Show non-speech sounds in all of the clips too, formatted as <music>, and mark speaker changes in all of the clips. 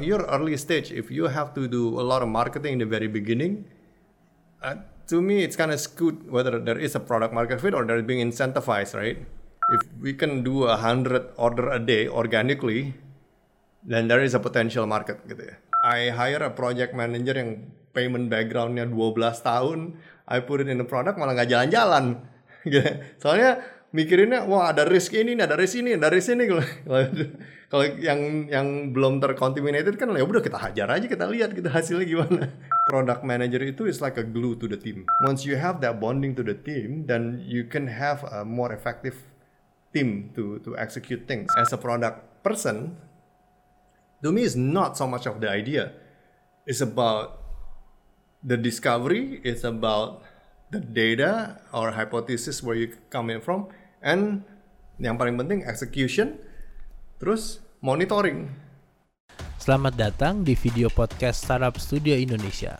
Speaker 1: Your early stage, if you have to do a lot of marketing in the very beginning, uh, to me it's kind of skewed whether there is a product market fit or they're being incentivized, right? If we can do a hundred order a day organically, then there is a potential market gitu ya. I hire a project manager yang payment backgroundnya 12 tahun, I put it in the product malah nggak jalan-jalan. <laughs> Gitu. Soalnya mikirinnya wah ada risk ini, ada risk ini, ada risk ini <laughs> kalau yang yang belum tercontaminated kan ya udah kita hajar aja kita lihat kita hasilnya gimana. <laughs> Product manager itu is like a glue to the team. Once you have that bonding to the team, then you can have a more effective team to to execute things. As a product person, to me is not so much of the idea. It's about the discovery. It's about the data or hypothesis where you coming from and yang paling penting execution terus monitoring
Speaker 2: Selamat datang di video podcast Startup Studio Indonesia.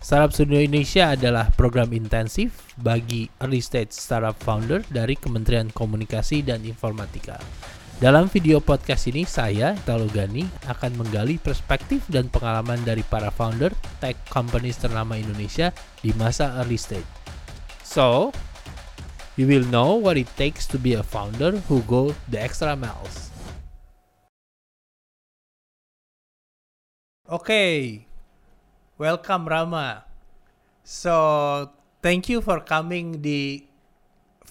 Speaker 2: Startup Studio Indonesia adalah program intensif bagi early stage startup founder dari Kementerian Komunikasi dan Informatika. Dalam video podcast ini, saya, Italo Gani, akan menggali perspektif dan pengalaman dari para founder tech companies ternama Indonesia di masa early stage. So, you will know what it takes to be a founder who go the extra miles. Okay, welcome Rama. So, thank you for coming di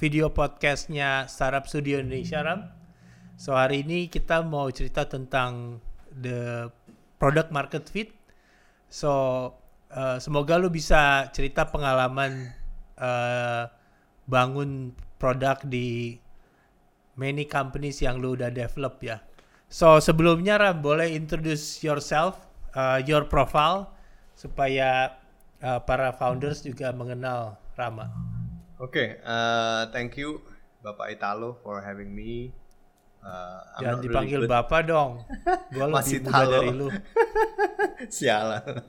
Speaker 2: video podcastnya Startup Studio Indonesia, Ram. So, hari ini kita mau cerita tentang the product market fit. So, uh, semoga lu bisa cerita pengalaman uh, bangun produk di many companies yang lu udah develop ya. So, sebelumnya Ram, boleh introduce yourself, uh, your profile supaya uh, para founders juga mengenal Rama.
Speaker 1: Oke, okay, uh, thank you Bapak Italo for having me.
Speaker 2: Uh, Jangan dipanggil really Bapak dong. <laughs>
Speaker 1: Gua lebih muda dari lu. <laughs> Sialan.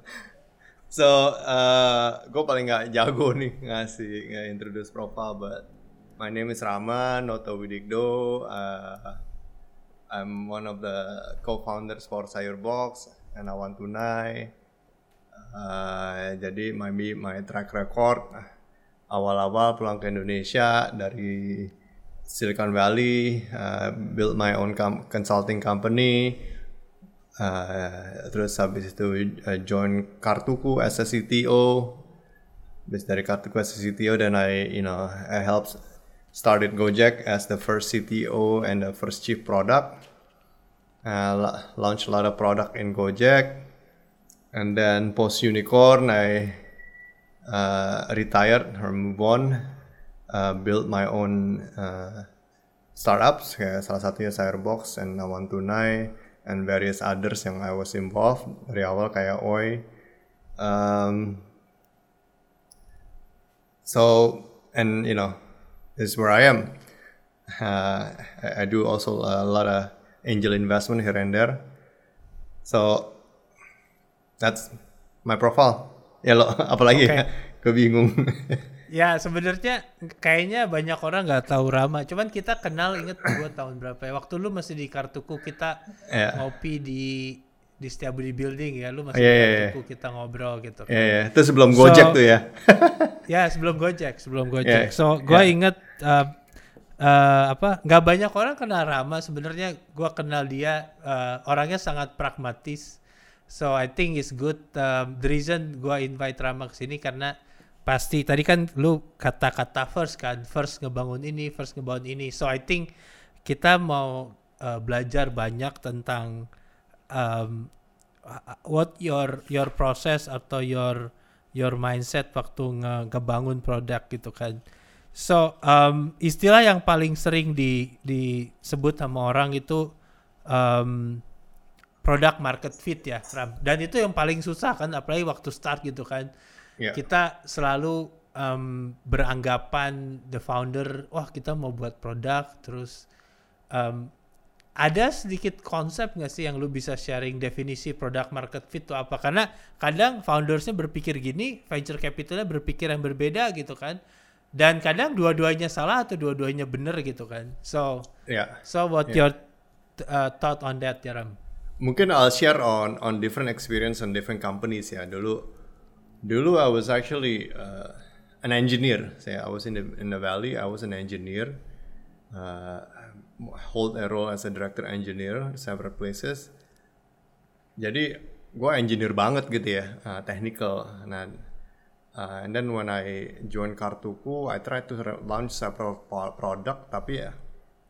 Speaker 1: So, uh, gue paling gak jago nih ngasih nggak introduce profile, but my name is Rama Noto Widikdo. Uh, I'm one of the co-founders for Sayurbox and Awan Tunai. Uh, jadi my my track record awal-awal pulang ke Indonesia dari Silicon Valley, uh, build my own com consulting company, uh, terus habis itu uh, join Kartuku as a CTO, habis dari Kartuku as a CTO dan I you know I helped started Gojek as the first CTO and the first chief product. Uh, launched a lot of product in Gojek, and then post unicorn I uh, retired or move on, uh, build my own uh, startups. Kayak salah satunya Firebox and Awan Tunai and various others yang I was involved dari awal kayak Oi. Um, so and you know this is where I am. Uh, I, I do also a lot of angel investment here and there. So that's my profile. Ya lo, <laughs> apalagi okay. ya? <laughs> Gue bingung. <laughs>
Speaker 2: ya sebenarnya kayaknya banyak orang nggak tahu Rama. Cuman kita kenal inget gue tahun berapa ya? Waktu lu masih di Kartuku kita yeah. ngopi di di Setiabudi Building ya, lu masih yeah, di Kartuku yeah. kita ngobrol gitu.
Speaker 1: Iya, yeah, yeah. itu sebelum Gojek so, tuh ya. <laughs>
Speaker 2: ya sebelum Gojek, sebelum Gojek. Yeah. So gue yeah. inget uh, uh, apa? Nggak banyak orang kenal Rama. Sebenarnya gue kenal dia uh, orangnya sangat pragmatis So I think it's good. Um, the reason gue invite Rama ke sini karena pasti tadi kan lu kata-kata first kan, first ngebangun ini, first ngebangun ini. So I think kita mau uh, belajar banyak tentang um, what your your process atau your your mindset waktu nge ngebangun produk gitu kan. So um, istilah yang paling sering di disebut sama orang itu um, product market fit ya Ram. Dan itu yang paling susah kan apalagi waktu start gitu kan. Yeah. Kita selalu um, beranggapan the founder wah kita mau buat produk terus um, ada sedikit konsep nggak sih yang lu bisa sharing definisi product market fit itu apa? Karena kadang foundersnya berpikir gini, venture capitalnya berpikir yang berbeda gitu kan. Dan kadang dua-duanya salah atau dua-duanya benar gitu kan. So, yeah. so what yeah. your uh, thought on that, ya Ram?
Speaker 1: mungkin I'll share on on different experience on different companies ya. Dulu dulu I was actually uh, an engineer. Saya I was in the in the valley. I was an engineer. Uh, hold a role as a director engineer several places. Jadi gue engineer banget gitu ya, uh, technical. Nah, uh, and then when I join Kartuku, I try to launch several product, tapi ya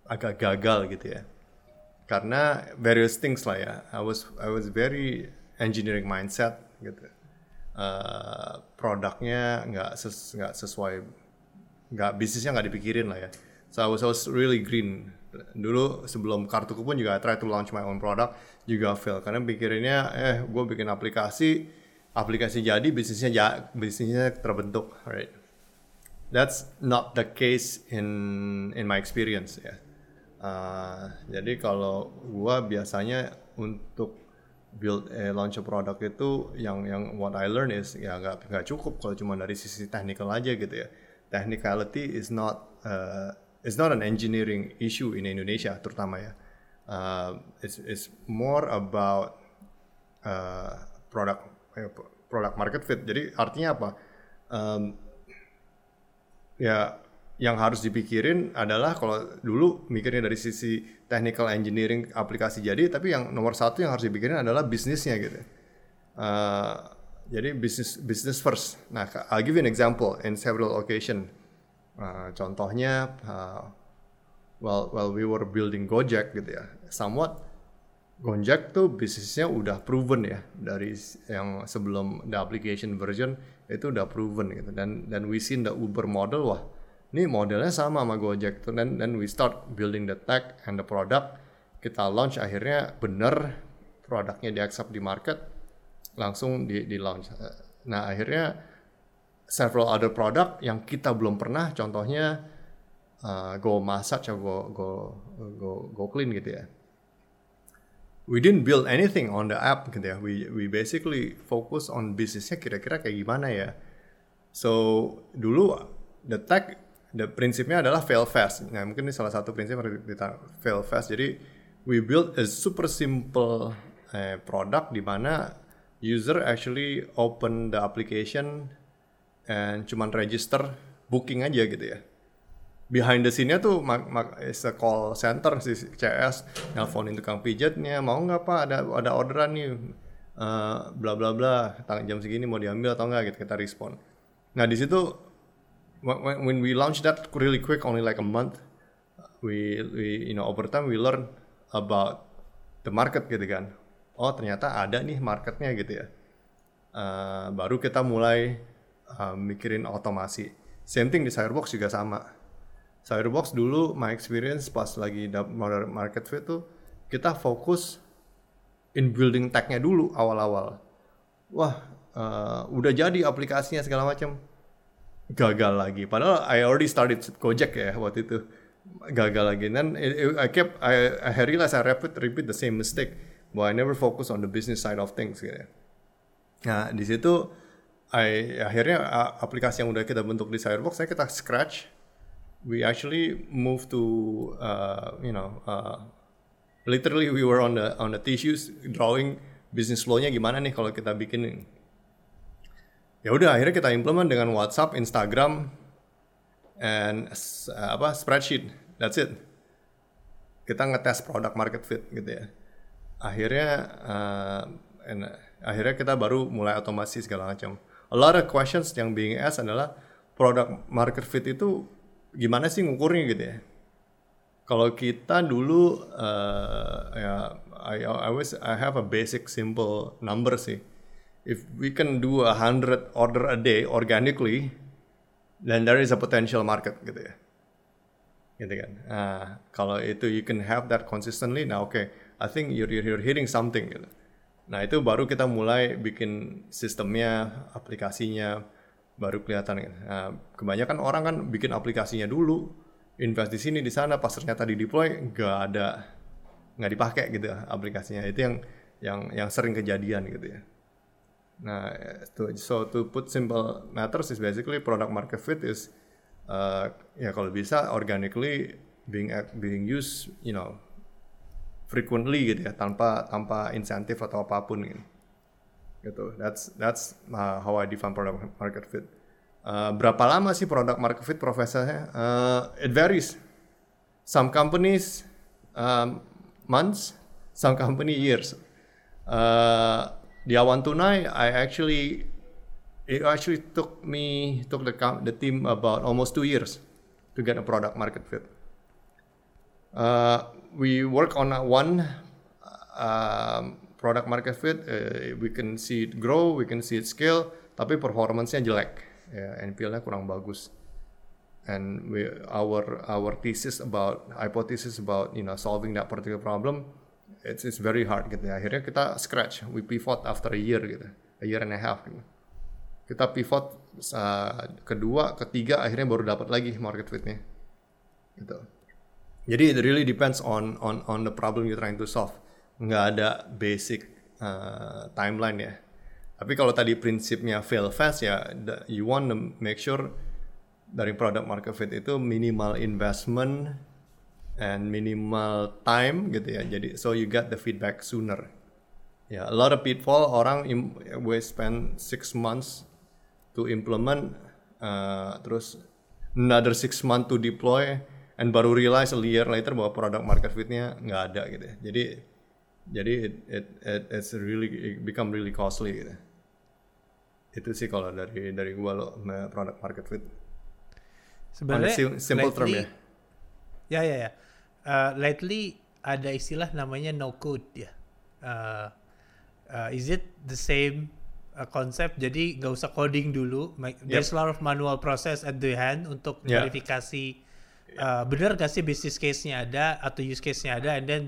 Speaker 1: agak gagal gitu ya. Karena various things lah ya. I was I was very engineering mindset gitu. Uh, produknya nggak ses, sesuai nggak bisnisnya nggak dipikirin lah ya. So I was, I was really green. Dulu sebelum kartuku pun juga try to launch my own product juga fail. Karena pikirinnya eh gue bikin aplikasi aplikasi jadi bisnisnya ja, bisnisnya terbentuk right? That's not the case in in my experience ya. Uh, jadi kalau gue biasanya untuk build a launch a product itu yang yang what I learn is ya nggak nggak cukup kalau cuma dari sisi technical aja gitu ya technicality is not uh, it's not an engineering issue in Indonesia terutama ya. Uh, it's it's more about uh, product eh, product market fit. Jadi artinya apa? Um, ya yang harus dipikirin adalah kalau dulu mikirnya dari sisi technical engineering aplikasi jadi, tapi yang nomor satu yang harus dipikirin adalah bisnisnya gitu. Uh, jadi business business first. Nah, I'll give you an example in several occasion Uh, contohnya, uh, well, well we were building Gojek gitu ya, somewhat Gojek tuh bisnisnya udah proven ya dari yang sebelum the application version itu udah proven gitu dan dan we seen the Uber model wah ini modelnya sama sama Gojek tuh. Dan dan we start building the tech and the product. Kita launch akhirnya bener produknya di accept di market langsung di di launch. Nah akhirnya several other product yang kita belum pernah contohnya uh, go massage atau go go go go clean gitu ya. We didn't build anything on the app gitu ya. We we basically focus on bisnisnya kira-kira kayak gimana ya. So dulu the tech the prinsipnya adalah fail fast. Nah mungkin ini salah satu prinsip kita fail fast. Jadi we build a super simple eh, product di mana user actually open the application and cuman register booking aja gitu ya. Behind the scene-nya tuh mak, mak, is a call center si CS nelfonin tukang pijatnya mau nggak pak? Ada ada orderan nih. Uh, bla bla bla. Tanggal jam segini mau diambil atau enggak gitu kita respon. Nah di situ when, when we launch that really quick only like a month we we you know over time we learn about the market gitu kan oh ternyata ada nih marketnya gitu ya uh, baru kita mulai uh, mikirin otomasi. Same thing di Firebox juga sama. Firebox dulu my experience pas lagi modern market fit tuh kita fokus in building tech-nya dulu awal-awal. Wah, uh, udah jadi aplikasinya segala macam. Gagal lagi. Padahal I already started Gojek ya waktu itu. Gagal lagi. Dan I kept I, I realized I repeat repeat the same mistake. But I never focus on the business side of things gitu. Nah, di situ I, akhirnya aplikasi yang udah kita bentuk di Firebox saya kita scratch we actually move to uh, you know uh, literally we were on the on the tissues drawing business flow-nya gimana nih kalau kita bikin ya udah akhirnya kita implement dengan WhatsApp, Instagram, and uh, apa spreadsheet. That's it. Kita ngetes produk market fit gitu ya. Akhirnya uh, and, uh, akhirnya kita baru mulai otomasi segala macam a lot of questions yang being asked adalah produk market fit itu gimana sih ngukurnya gitu ya? Kalau kita dulu uh, ya I, I always I have a basic simple number sih. If we can do a hundred order a day organically, then there is a potential market gitu ya. Gitu kan. Nah, kalau itu you can have that consistently, nah oke, okay, I think you're, you're hitting something gitu. Nah itu baru kita mulai bikin sistemnya, aplikasinya, baru kelihatan. Nah, kebanyakan orang kan bikin aplikasinya dulu, invest di sini di sana, pas ternyata di deploy nggak ada, nggak dipakai gitu aplikasinya. Itu yang yang yang sering kejadian gitu ya. Nah, to, so to put simple matters is basically product market fit is uh, ya kalau bisa organically being being used, you know, frequently gitu ya tanpa tanpa insentif atau apa pun gitu. Gitu. That's that's uh, how I define product market fit. Uh, berapa lama sih product market fit prosesnya? Uh, it varies. Some companies um, months, some company years. Uh, di Awan Tunai, I actually it actually took me took the the team about almost two years to get a product market fit. Uh, we work on one um, product market fit. Uh, we can see it grow, we can see it scale, tapi performance-nya jelek. Ya, NPL-nya kurang bagus. And we, our our thesis about hypothesis about you know solving that particular problem, it's it's very hard gitu. Ya. Akhirnya kita scratch, we pivot after a year gitu, a year and a half. Gitu. Kita pivot uh, kedua, ketiga, akhirnya baru dapat lagi market fit-nya. Gitu. Jadi it really depends on on on the problem you're trying to solve. Nggak ada basic uh, timeline ya. Tapi kalau tadi prinsipnya fail fast ya, the, you want to make sure dari product market fit itu minimal investment and minimal time gitu ya. Jadi so you get the feedback sooner. Ya, yeah, a lot of pitfall orang we spend six months to implement, uh, terus another six months to deploy and baru realize a year later bahwa produk market fitnya nggak ada gitu ya. Jadi jadi it, it, it it's really it become really costly gitu. Itu sih kalau dari dari gua lo produk market fit.
Speaker 2: Sebenarnya
Speaker 1: simple lately, term ya.
Speaker 2: Ya ya ya. Uh, lately ada istilah namanya no code ya. Uh, uh, is it the same uh, konsep jadi nggak usah coding dulu. There's yep. a lot of manual process at the hand untuk yeah. verifikasi uh, bener gak sih business case-nya ada atau use case-nya ada and then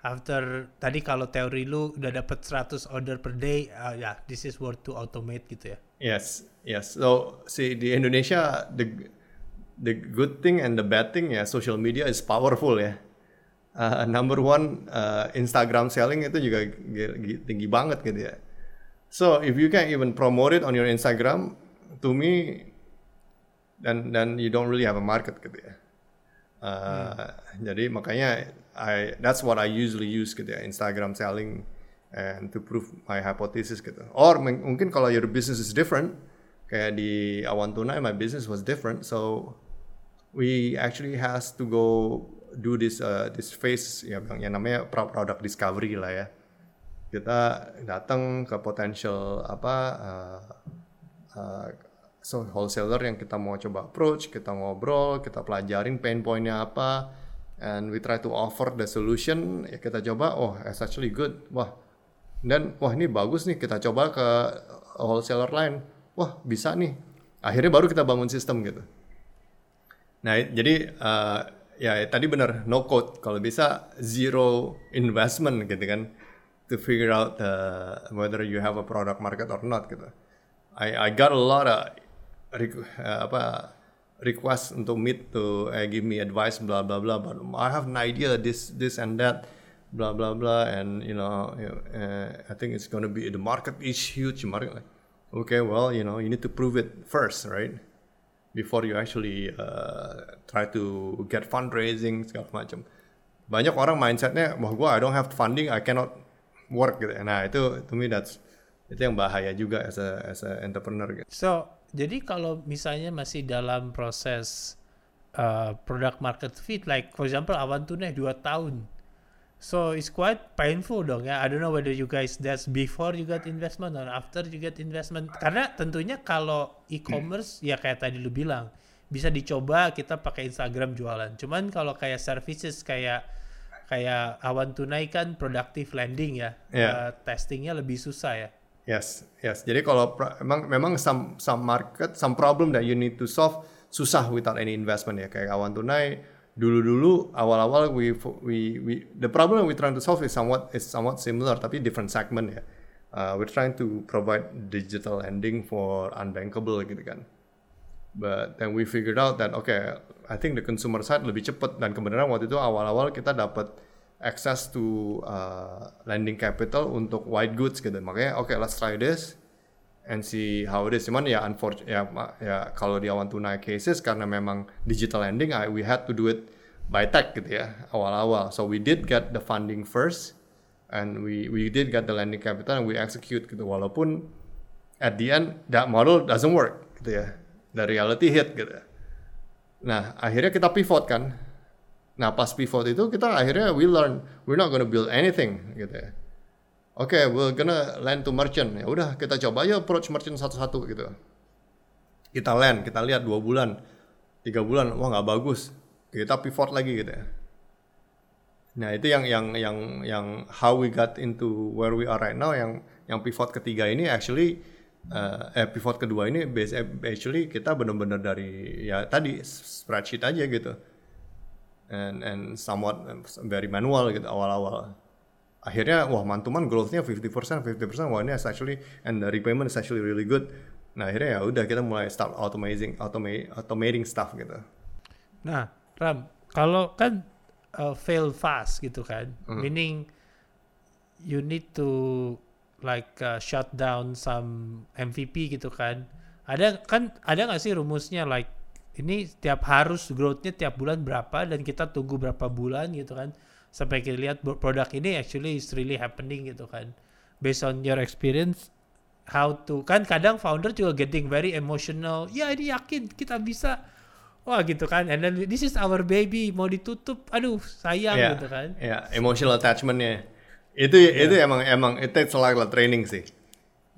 Speaker 2: after tadi kalau teori lu udah dapat 100 order per day uh, ya yeah, this is worth to automate gitu ya.
Speaker 1: Yes, yes. So see di Indonesia the the good thing and the bad thing ya social media is powerful ya. Uh, number one uh, Instagram selling itu juga tinggi banget gitu ya. So if you can even promote it on your Instagram, to me, then then you don't really have a market gitu ya. Uh, hmm. Jadi makanya I that's what I usually use gitu ya Instagram selling and to prove my hypothesis gitu. Or mungkin kalau your business is different kayak di Awan Tunai my business was different so we actually has to go do this uh, this phase ya yang namanya product discovery lah ya. Kita datang ke potential apa uh, uh, so wholesaler yang kita mau coba approach, kita ngobrol, kita pelajarin pain pointnya apa, and we try to offer the solution. Ya kita coba, oh it's actually good, wah, dan wah ini bagus nih, kita coba ke wholesaler lain, wah bisa nih. Akhirnya baru kita bangun sistem gitu. Nah jadi uh, ya tadi benar no code, kalau bisa zero investment gitu kan, to figure out uh, whether you have a product market or not gitu. I I got a lot of uh, apa request untuk meet to uh, give me advice blah blah blah but I have an idea this this and that blah blah blah and you know uh, I think it's going to be the market is huge market okay well you know you need to prove it first right before you actually uh, try to get fundraising segala macam banyak orang mindsetnya wah gue I don't have funding I cannot work gitu nah itu to me that's itu yang bahaya juga as a as a entrepreneur gitu.
Speaker 2: so jadi kalau misalnya masih dalam proses uh, product market fit, like for example Awan Tunai dua tahun, so it's quite painful dong ya. I don't know whether you guys that's before you get investment or after you get investment. Karena tentunya kalau e-commerce hmm. ya kayak tadi lu bilang bisa dicoba kita pakai Instagram jualan. Cuman kalau kayak services kayak kayak Awan Tunai kan productive lending ya, yeah. Ya. uh, testingnya lebih susah ya.
Speaker 1: Yes, yes. Jadi kalau memang memang some some market, some problem that you need to solve susah without any investment ya. Kayak awan tunai dulu-dulu awal-awal we we we the problem we trying to solve is somewhat is somewhat similar tapi different segment ya. Uh, we're trying to provide digital lending for unbankable gitu kan. But then we figured out that okay, I think the consumer side lebih cepat dan kebenaran waktu itu awal-awal kita dapat access to uh, lending capital untuk white goods gitu. Makanya oke okay, let's try this and see how it is. Cuman ya unfortunate ya, ya kalau di awan tunai cases karena memang digital lending I, we had to do it by tech gitu ya awal-awal. So we did get the funding first and we we did get the lending capital and we execute gitu walaupun at the end that model doesn't work gitu ya. The reality hit gitu. Nah, akhirnya kita pivot kan. Nah, pas pivot itu kita akhirnya we learn we're not gonna build anything gitu ya. Oke, okay, we're gonna land to merchant. Ya udah, kita coba aja approach merchant satu-satu gitu. Kita land, kita lihat dua bulan, tiga bulan, wah nggak bagus. Kita pivot lagi gitu ya. Nah itu yang yang yang yang how we got into where we are right now. Yang yang pivot ketiga ini actually uh, eh pivot kedua ini actually kita benar-benar dari ya tadi spreadsheet aja gitu. And and somewhat very manual gitu awal-awal akhirnya wah mantuman growth-nya 50%, 50%, wah ini is actually and the repayment is actually really good. Nah akhirnya ya udah kita mulai start automating, automating, automating stuff gitu.
Speaker 2: Nah Ram, kalau kan uh, fail fast gitu kan, mm. meaning you need to like uh, shut down some MVP gitu kan. Ada kan ada nggak sih rumusnya like ini tiap harus growth-nya tiap bulan berapa dan kita tunggu berapa bulan gitu kan sampai kita lihat produk ini actually is really happening gitu kan. Based on your experience how to kan kadang founder juga getting very emotional. Ya ini yakin kita bisa. Wah gitu kan. And then this is our baby mau ditutup. Aduh sayang yeah, gitu kan.
Speaker 1: ya yeah, emotional attachmentnya. Itu yeah. itu emang emang it takes a lot of training sih.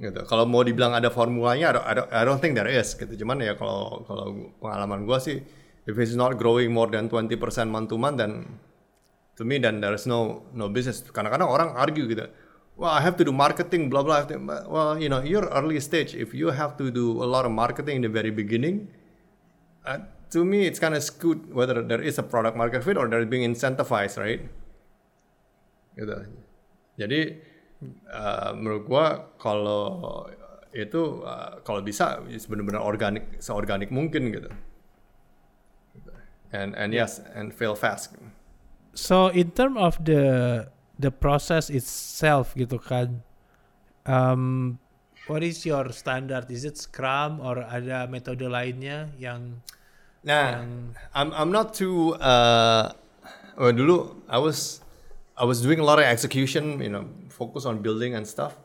Speaker 1: Gitu. Kalau mau dibilang ada formulanya I don't, I don't, I don't think there is gitu. Cuman ya kalau kalau pengalaman gua sih if it's not growing more than 20% month to month then to me then there's no no business. Kadang-kadang orang argue gitu. Well I have to do marketing blah blah. Well you know you're early stage. If you have to do a lot of marketing in the very beginning uh, to me it's kind of skewed whether there is a product market fit or they're being incentivized right? Gitu. Jadi uh, menurut gua kalau itu uh, kalau bisa benar-benar organik seorganik mungkin gitu. And and yes and fail fast
Speaker 2: so in term of the the process itself gitu kan um, what is your standard? Is it scrum or ada metode lainnya yang
Speaker 1: nah yang... I'm I'm not too uh, oh, dulu I was I was doing a lot of execution you know focus on building and stuff.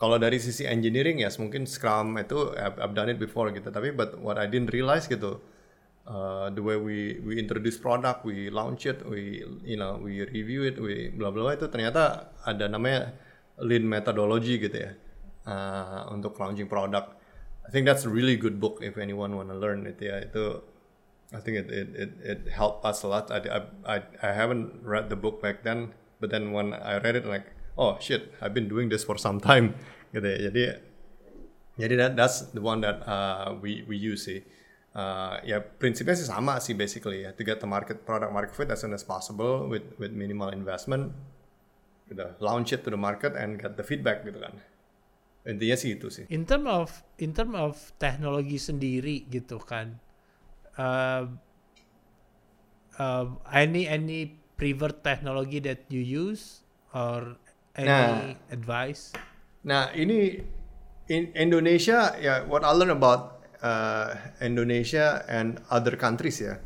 Speaker 1: Kalau dari sisi engineering ya yes, mungkin Scrum itu I've, I've done it before gitu. Tapi but what I didn't realize gitu uh, the way we we introduce product, we launch it, we you know we review it, we bla bla itu ternyata ada namanya lean methodology gitu ya uh, untuk launching product. I think that's a really good book if anyone wanna learn it ya itu. I think it it it, it helped us a lot. I, I I haven't read the book back then, but then when I read it like oh shit I've been doing this for some time gitu ya. Jadi jadi that that's the one that uh, we we use sih uh, ya prinsipnya sih sama sih basically ya. To get the market product market fit as soon as possible with with minimal investment. Gitu launch it to the market and get the feedback gitu kan. Intinya sih itu sih.
Speaker 2: In term of in term of teknologi sendiri gitu kan uh, uh, any any preferred technology that you use or any nah, advice?
Speaker 1: Nah ini in Indonesia ya what I learn about uh, Indonesia and other countries ya.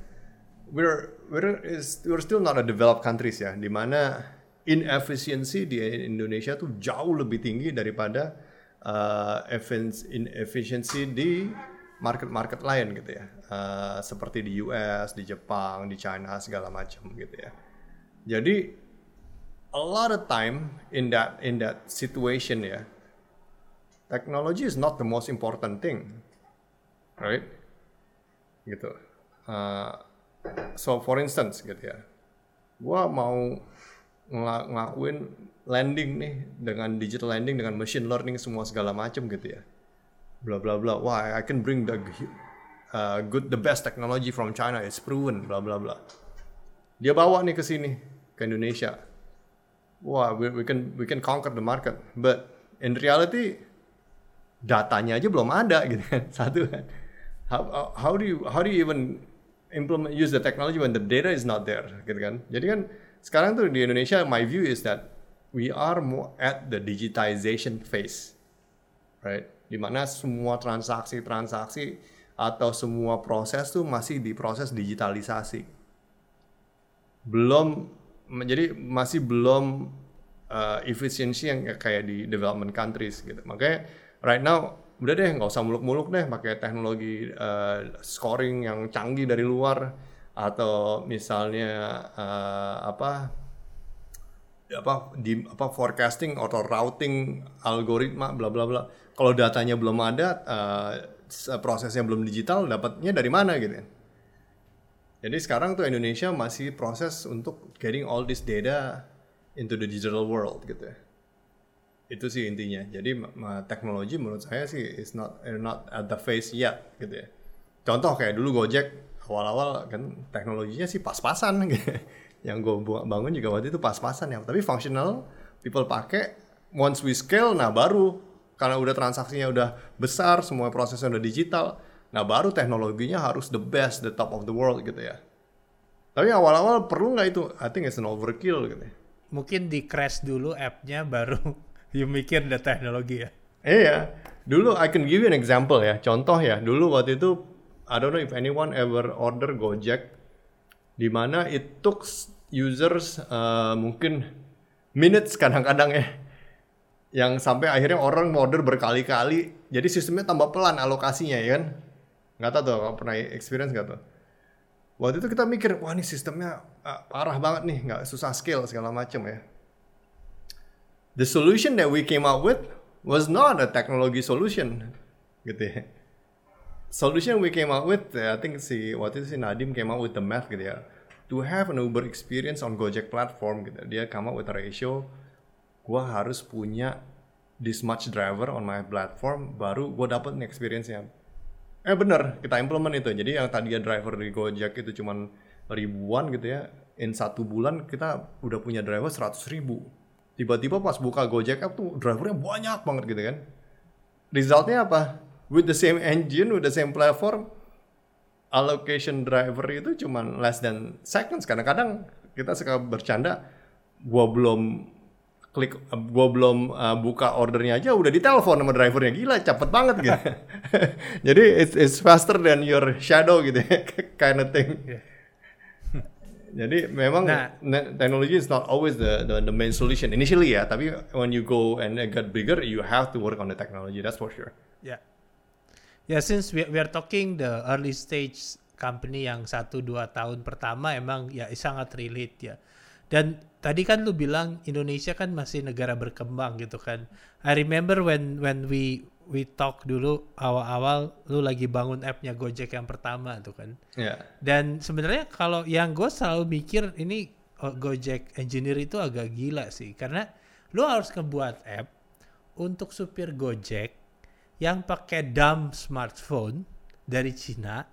Speaker 1: We're we're is we're still not a developed countries ya di mana inefficiency di Indonesia tuh jauh lebih tinggi daripada uh, inefficiency di market-market lain gitu ya. Uh, seperti di US, di Jepang, di China segala macam gitu ya. Jadi a lot of time in that in that situation ya technology is not the most important thing right? Gitu. Uh, so for instance gitu ya, gua mau ng ngelakuin landing nih dengan digital landing dengan machine learning semua segala macam gitu ya, bla bla bla. Wah, I can bring the uh, good the best technology from China, it's proven, bla bla bla. Dia bawa nih ke sini ke Indonesia. Wah, we, we can we can conquer the market, but in reality datanya aja belum ada gitu kan <laughs> satu kan how, how do you how do you even implement use the technology when the data is not there? Gitu kan? Jadi kan sekarang tuh di Indonesia my view is that we are more at the digitization phase right? Di mana semua transaksi-transaksi atau semua proses tuh masih diproses digitalisasi. Belum menjadi masih belum uh, efisiensi yang kayak di development countries gitu. Makanya right now udah deh nggak usah muluk-muluk deh pakai teknologi uh, scoring yang canggih dari luar atau misalnya uh, apa apa di apa forecasting atau routing algoritma bla bla bla. Kalau datanya belum ada, uh, prosesnya belum digital, dapatnya dari mana gitu? Jadi sekarang tuh Indonesia masih proses untuk getting all this data into the digital world gitu ya. Itu sih intinya. Jadi teknologi menurut saya sih is not not at the phase yet gitu ya. Contoh kayak dulu Gojek awal-awal kan teknologinya sih pas-pasan <laughs> gitu. Yang gue bangun juga waktu itu pas-pasan ya. Tapi functional, people pakai. Once we scale, nah baru karena udah transaksinya udah besar, semua prosesnya udah digital, Nah baru teknologinya harus the best, the top of the world gitu ya. Tapi awal-awal perlu nggak itu? I think it's an overkill gitu. Ya.
Speaker 2: Mungkin di crash dulu appnya baru you mikir the teknologi ya.
Speaker 1: Iya, dulu I can give you an example ya. Contoh ya, dulu waktu itu I don't know if anyone ever order Gojek di mana it took users uh, mungkin minutes kadang-kadang ya. Yang sampai akhirnya orang order berkali-kali jadi sistemnya tambah pelan alokasinya ya kan? Nggak tahu tuh pernah experience nggak tuh? Waktu itu kita mikir wah ini sistemnya uh, parah banget nih nggak susah scale segala macam ya the solution that we came up with was not a technology solution gitu ya solution we came up with I think si waktu itu si Nadim came up with the math gitu ya to have an Uber experience on Gojek platform gitu dia come up with a ratio gua harus punya this much driver on my platform baru gua dapat experience-nya Eh bener, kita implement itu. Jadi yang tadinya driver di Gojek itu cuman ribuan gitu ya. In satu bulan kita udah punya driver seratus ribu. Tiba-tiba pas buka Gojek app tuh drivernya banyak banget gitu kan. Resultnya apa? With the same engine, with the same platform, allocation driver itu cuman less than seconds. Kadang-kadang kita suka bercanda, gua belum klik gue belum uh, buka ordernya aja udah ditelepon sama drivernya gila cepet banget gitu <laughs> <laughs> jadi it's, it's faster than your shadow gitu ya <laughs> kind of thing yeah. Jadi memang nah, teknologi is not always the, the the main solution. Initially ya tapi when you go and get bigger you have to work on the technology that's for sure.
Speaker 2: Yeah. Yeah since we, we are talking the early stage company yang satu dua tahun pertama emang ya sangat relate ya. Dan tadi kan lu bilang Indonesia kan masih negara berkembang gitu kan. I remember when when we we talk dulu awal-awal lu lagi bangun appnya Gojek yang pertama tuh kan.
Speaker 1: Yeah.
Speaker 2: Dan sebenarnya kalau yang gue selalu mikir ini oh, Gojek engineer itu agak gila sih karena lu harus ngebuat app untuk supir Gojek yang pakai dumb smartphone dari Cina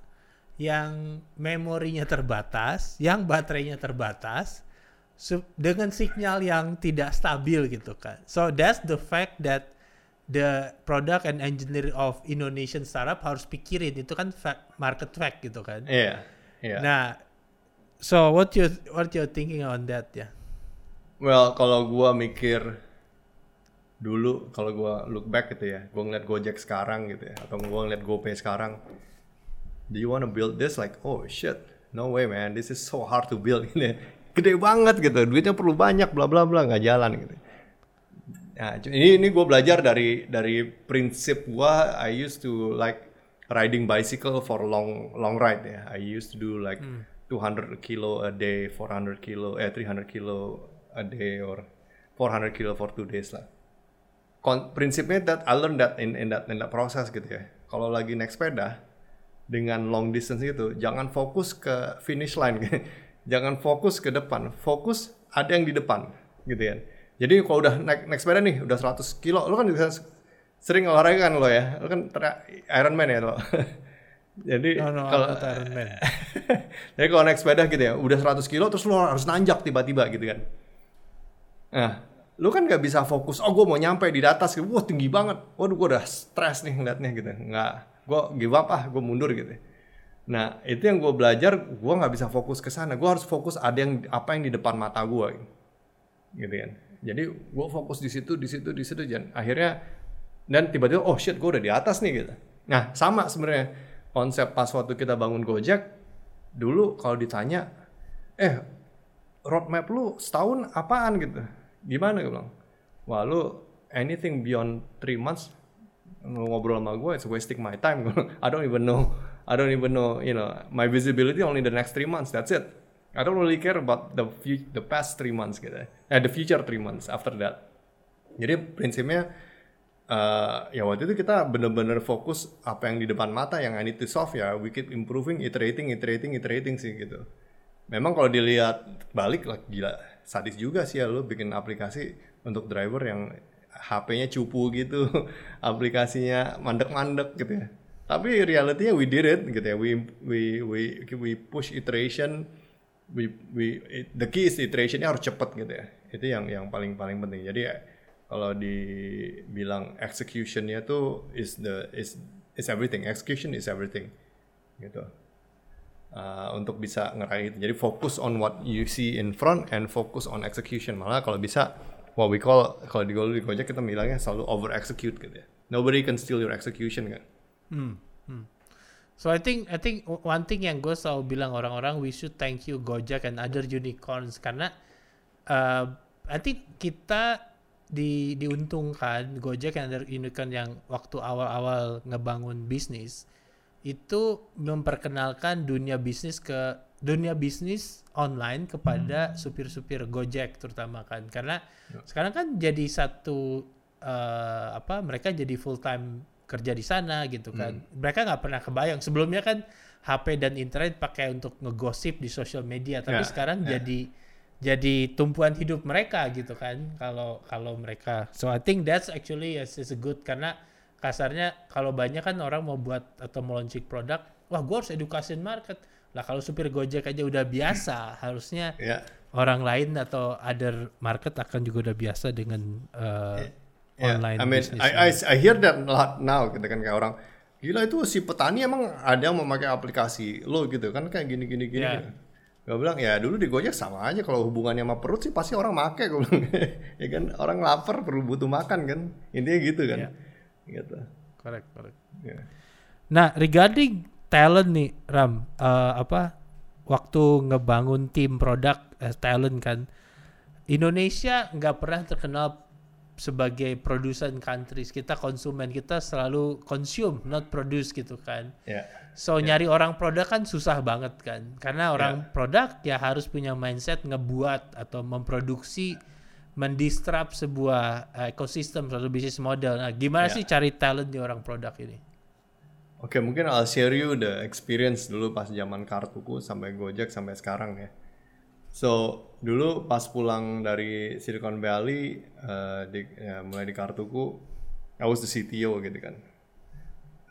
Speaker 2: yang memorinya terbatas, yang baterainya terbatas, dengan sinyal yang tidak stabil gitu kan. So that's the fact that the product and engineering of Indonesian startup harus pikirin itu kan fact, market fact gitu kan.
Speaker 1: Iya. Yeah, yeah.
Speaker 2: Nah, so what you what you thinking on that ya? Yeah?
Speaker 1: Well, kalau gua mikir dulu kalau gua look back gitu ya, gua ngeliat Gojek sekarang gitu ya, atau gua ngeliat GoPay sekarang, do you wanna build this like oh shit, no way man, this is so hard to build ini <laughs> gede banget gitu duitnya perlu banyak bla bla bla nggak jalan gitu nah ini ini gue belajar dari dari prinsip gue I used to like riding bicycle for long long ride ya I used to do like hmm. 200 kilo a day 400 kilo eh 300 kilo a day or 400 kilo for two days lah Kon prinsipnya that I learned that in in that in that process gitu ya kalau lagi naik sepeda dengan long distance itu jangan fokus ke finish line <laughs> jangan fokus ke depan, fokus ada yang di depan, gitu ya. Jadi kalau udah naik, naik sepeda nih, udah 100 kilo, lo kan bisa sering olahraga kan lo ya, lo kan Iron Man ya lo. <laughs> Jadi
Speaker 2: no, no, kalau Iron Man. <laughs>
Speaker 1: jadi kalau naik sepeda gitu ya, udah 100 kilo terus lo harus nanjak tiba-tiba gitu kan. Nah, lo kan gak bisa fokus, oh gue mau nyampe di atas, wah tinggi banget, waduh gue udah stres nih ngeliatnya gitu. Nggak, gue give up ah, gue mundur gitu. Nah itu yang gue belajar, gue nggak bisa fokus ke sana. Gue harus fokus ada yang apa yang di depan mata gue, gitu kan. Jadi gue fokus di situ, di situ, di situ, dan akhirnya dan tiba-tiba oh shit gue udah di atas nih gitu. Nah sama sebenarnya konsep pas waktu kita bangun Gojek dulu kalau ditanya, eh roadmap lu setahun apaan? gitu. Gimana? gue bilang. Wah lu anything beyond three months ngobrol sama gue it's wasting my time. <laughs> I don't even know I don't even know you know my visibility only the next three months that's it I don't really care about the the past three months gitu. Eh the future three months after that. Jadi prinsipnya uh, ya waktu itu kita bener-bener fokus apa yang di depan mata yang I need to solve ya. We keep improving iterating iterating iterating sih gitu. Memang kalau dilihat balik lah gila sadis juga sih ya lo bikin aplikasi untuk driver yang HP-nya cupu gitu <laughs> aplikasinya mandek-mandek gitu ya. Tapi realitinya we did it gitu ya. We we we we push iteration we we the key is iterationnya harus cepet gitu ya itu yang yang paling paling penting jadi kalau dibilang executionnya tuh is the is is everything execution is everything gitu uh, untuk bisa ngeraih itu. Jadi fokus on what you see in front and focus on execution. Malah kalau bisa what we call kalau di di Gojek kita bilangnya selalu over execute gitu ya. Nobody can steal your execution kan.
Speaker 2: Hmm. So I think I think one thing yang gue selalu bilang orang-orang we should thank you Gojek and other unicorns karena uh, I think kita di diuntungkan Gojek and other unicorn yang waktu awal-awal ngebangun bisnis itu memperkenalkan dunia bisnis ke dunia bisnis online kepada hmm. supir-supir Gojek terutama kan karena ya. sekarang kan jadi satu uh, apa mereka jadi full time kerja di sana gitu kan hmm. mereka nggak pernah kebayang sebelumnya kan HP dan internet pakai untuk ngegosip di sosial media tapi yeah. sekarang yeah. jadi jadi tumpuan hidup mereka gitu kan kalau kalau mereka so I think that's actually is, is a good karena kasarnya kalau banyak kan orang mau buat atau mau launching produk wah gue harus edukasi market lah kalau supir gojek aja udah biasa <laughs> harusnya yeah. orang lain atau other market akan juga udah biasa dengan uh, yeah. Online
Speaker 1: I mean I, I I hear that a lot now gitu kan kayak orang gila itu si petani emang ada yang memakai aplikasi lo gitu kan kayak gini gini gini yeah. Gue bilang ya dulu di Gojek sama aja kalau hubungannya sama perut sih pasti orang make gue bilang <laughs> ya kan orang lapar perlu butuh makan kan intinya gitu kan yeah gitu.
Speaker 2: Correct, correct. Yeah. Nah, regarding talent nih, Ram, uh, apa waktu ngebangun tim produk uh, talent kan, Indonesia nggak pernah terkenal sebagai produsen countries kita konsumen kita selalu consume not produce gitu kan yeah. so yeah. nyari orang produk kan susah banget kan karena orang yeah. produk ya harus punya mindset ngebuat atau memproduksi mendistrap sebuah uh, ekosistem suatu bisnis model. Nah, gimana yeah. sih cari talent di orang produk ini?
Speaker 1: Oke, okay, mungkin I'll share you the experience dulu pas zaman kartuku sampai Gojek sampai sekarang ya. So, dulu pas pulang dari Silicon Valley uh, di, ya, mulai di kartuku, I was the CTO gitu kan.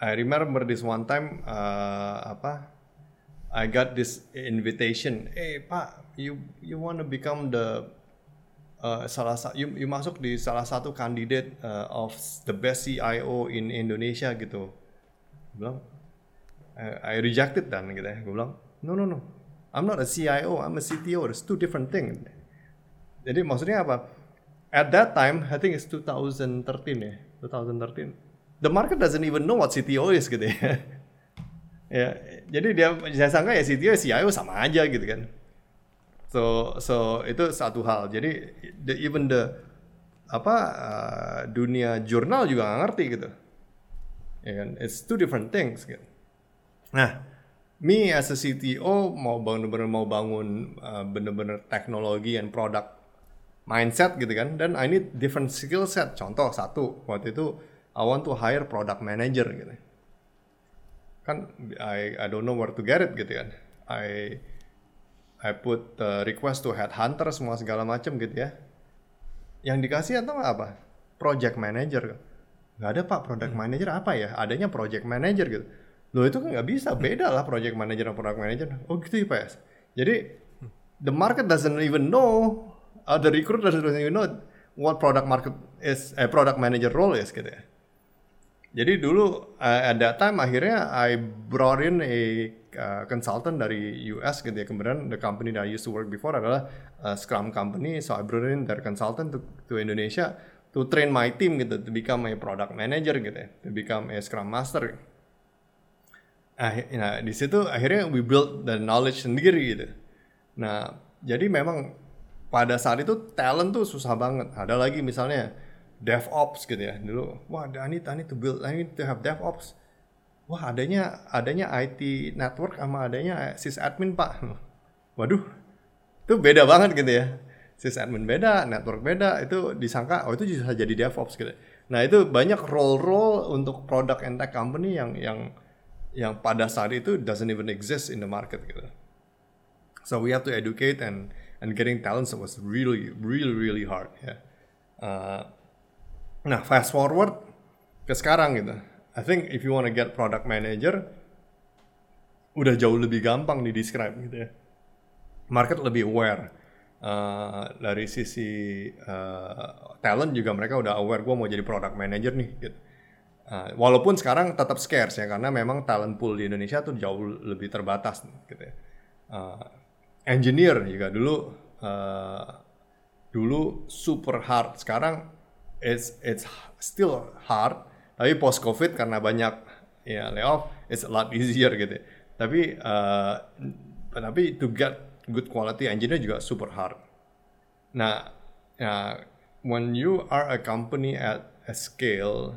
Speaker 1: I remember this one time uh, apa? I got this invitation, "Eh, hey, Pak, you you want to become the uh, salah satu you, you masuk di salah satu kandidat uh, of the best CIO in Indonesia gitu gue bilang I, I rejected dan gitu ya gue bilang no no no I'm not a CIO I'm a CTO there's two different things jadi maksudnya apa at that time I think it's 2013 ya 2013 the market doesn't even know what CTO is gitu ya <laughs> ya jadi dia saya sangka ya CTO CIO sama aja gitu kan So so itu satu hal. Jadi the, even the apa uh, dunia jurnal juga nggak ngerti gitu. Ya kan? It's two different things gitu. Nah, me as a CTO mau bener-bener mau bangun uh, bener-bener teknologi and product mindset gitu kan. Dan I need different skill set. Contoh satu waktu itu I want to hire product manager gitu. Kan I I don't know where to get it gitu kan. I I put uh, request to headhunter semua segala macam gitu ya. Yang dikasih atau apa? Project manager. Gak ada pak project hmm. manager apa ya? Adanya project manager gitu. Loh itu kan nggak bisa, beda lah project manager dan product manager. Oh gitu ya pak? Jadi the market doesn't even know, uh, the recruiter doesn't even know what product market is, eh, product manager role is gitu ya. Jadi dulu uh, at that time akhirnya I brought in a uh, consultant dari US gitu ya. Kemudian the company that I used to work before adalah uh, Scrum company. So I brought in their consultant to, to Indonesia to train my team gitu to become a product manager gitu ya, to become a Scrum master. Nah, nah di situ akhirnya we build the knowledge sendiri gitu. Nah jadi memang pada saat itu talent tuh susah banget. Ada lagi misalnya DevOps gitu ya dulu. Wah, I need, I need to build, I need to have DevOps. Wah, adanya adanya IT network sama adanya sysadmin pak. <laughs> Waduh, itu beda banget gitu ya. Sysadmin beda, network beda. Itu disangka oh itu bisa jadi DevOps gitu. Nah itu banyak role-role untuk product and tech company yang yang yang pada saat itu doesn't even exist in the market gitu. So we have to educate and and getting talents was really really really hard ya. Yeah. Uh, nah fast forward ke sekarang gitu. I think if you want to get product manager udah jauh lebih gampang di describe gitu ya. Market lebih aware. Uh, dari sisi uh, talent juga mereka udah aware gue mau jadi product manager nih gitu. Uh, walaupun sekarang tetap scarce ya karena memang talent pool di Indonesia tuh jauh lebih terbatas gitu ya. Uh, engineer juga dulu uh, dulu super hard. Sekarang it's it's still hard tapi post covid karena banyak ya layoff it's a lot easier gitu tapi uh, tapi to get good quality engineer juga super hard. Nah ya when you are a company at a scale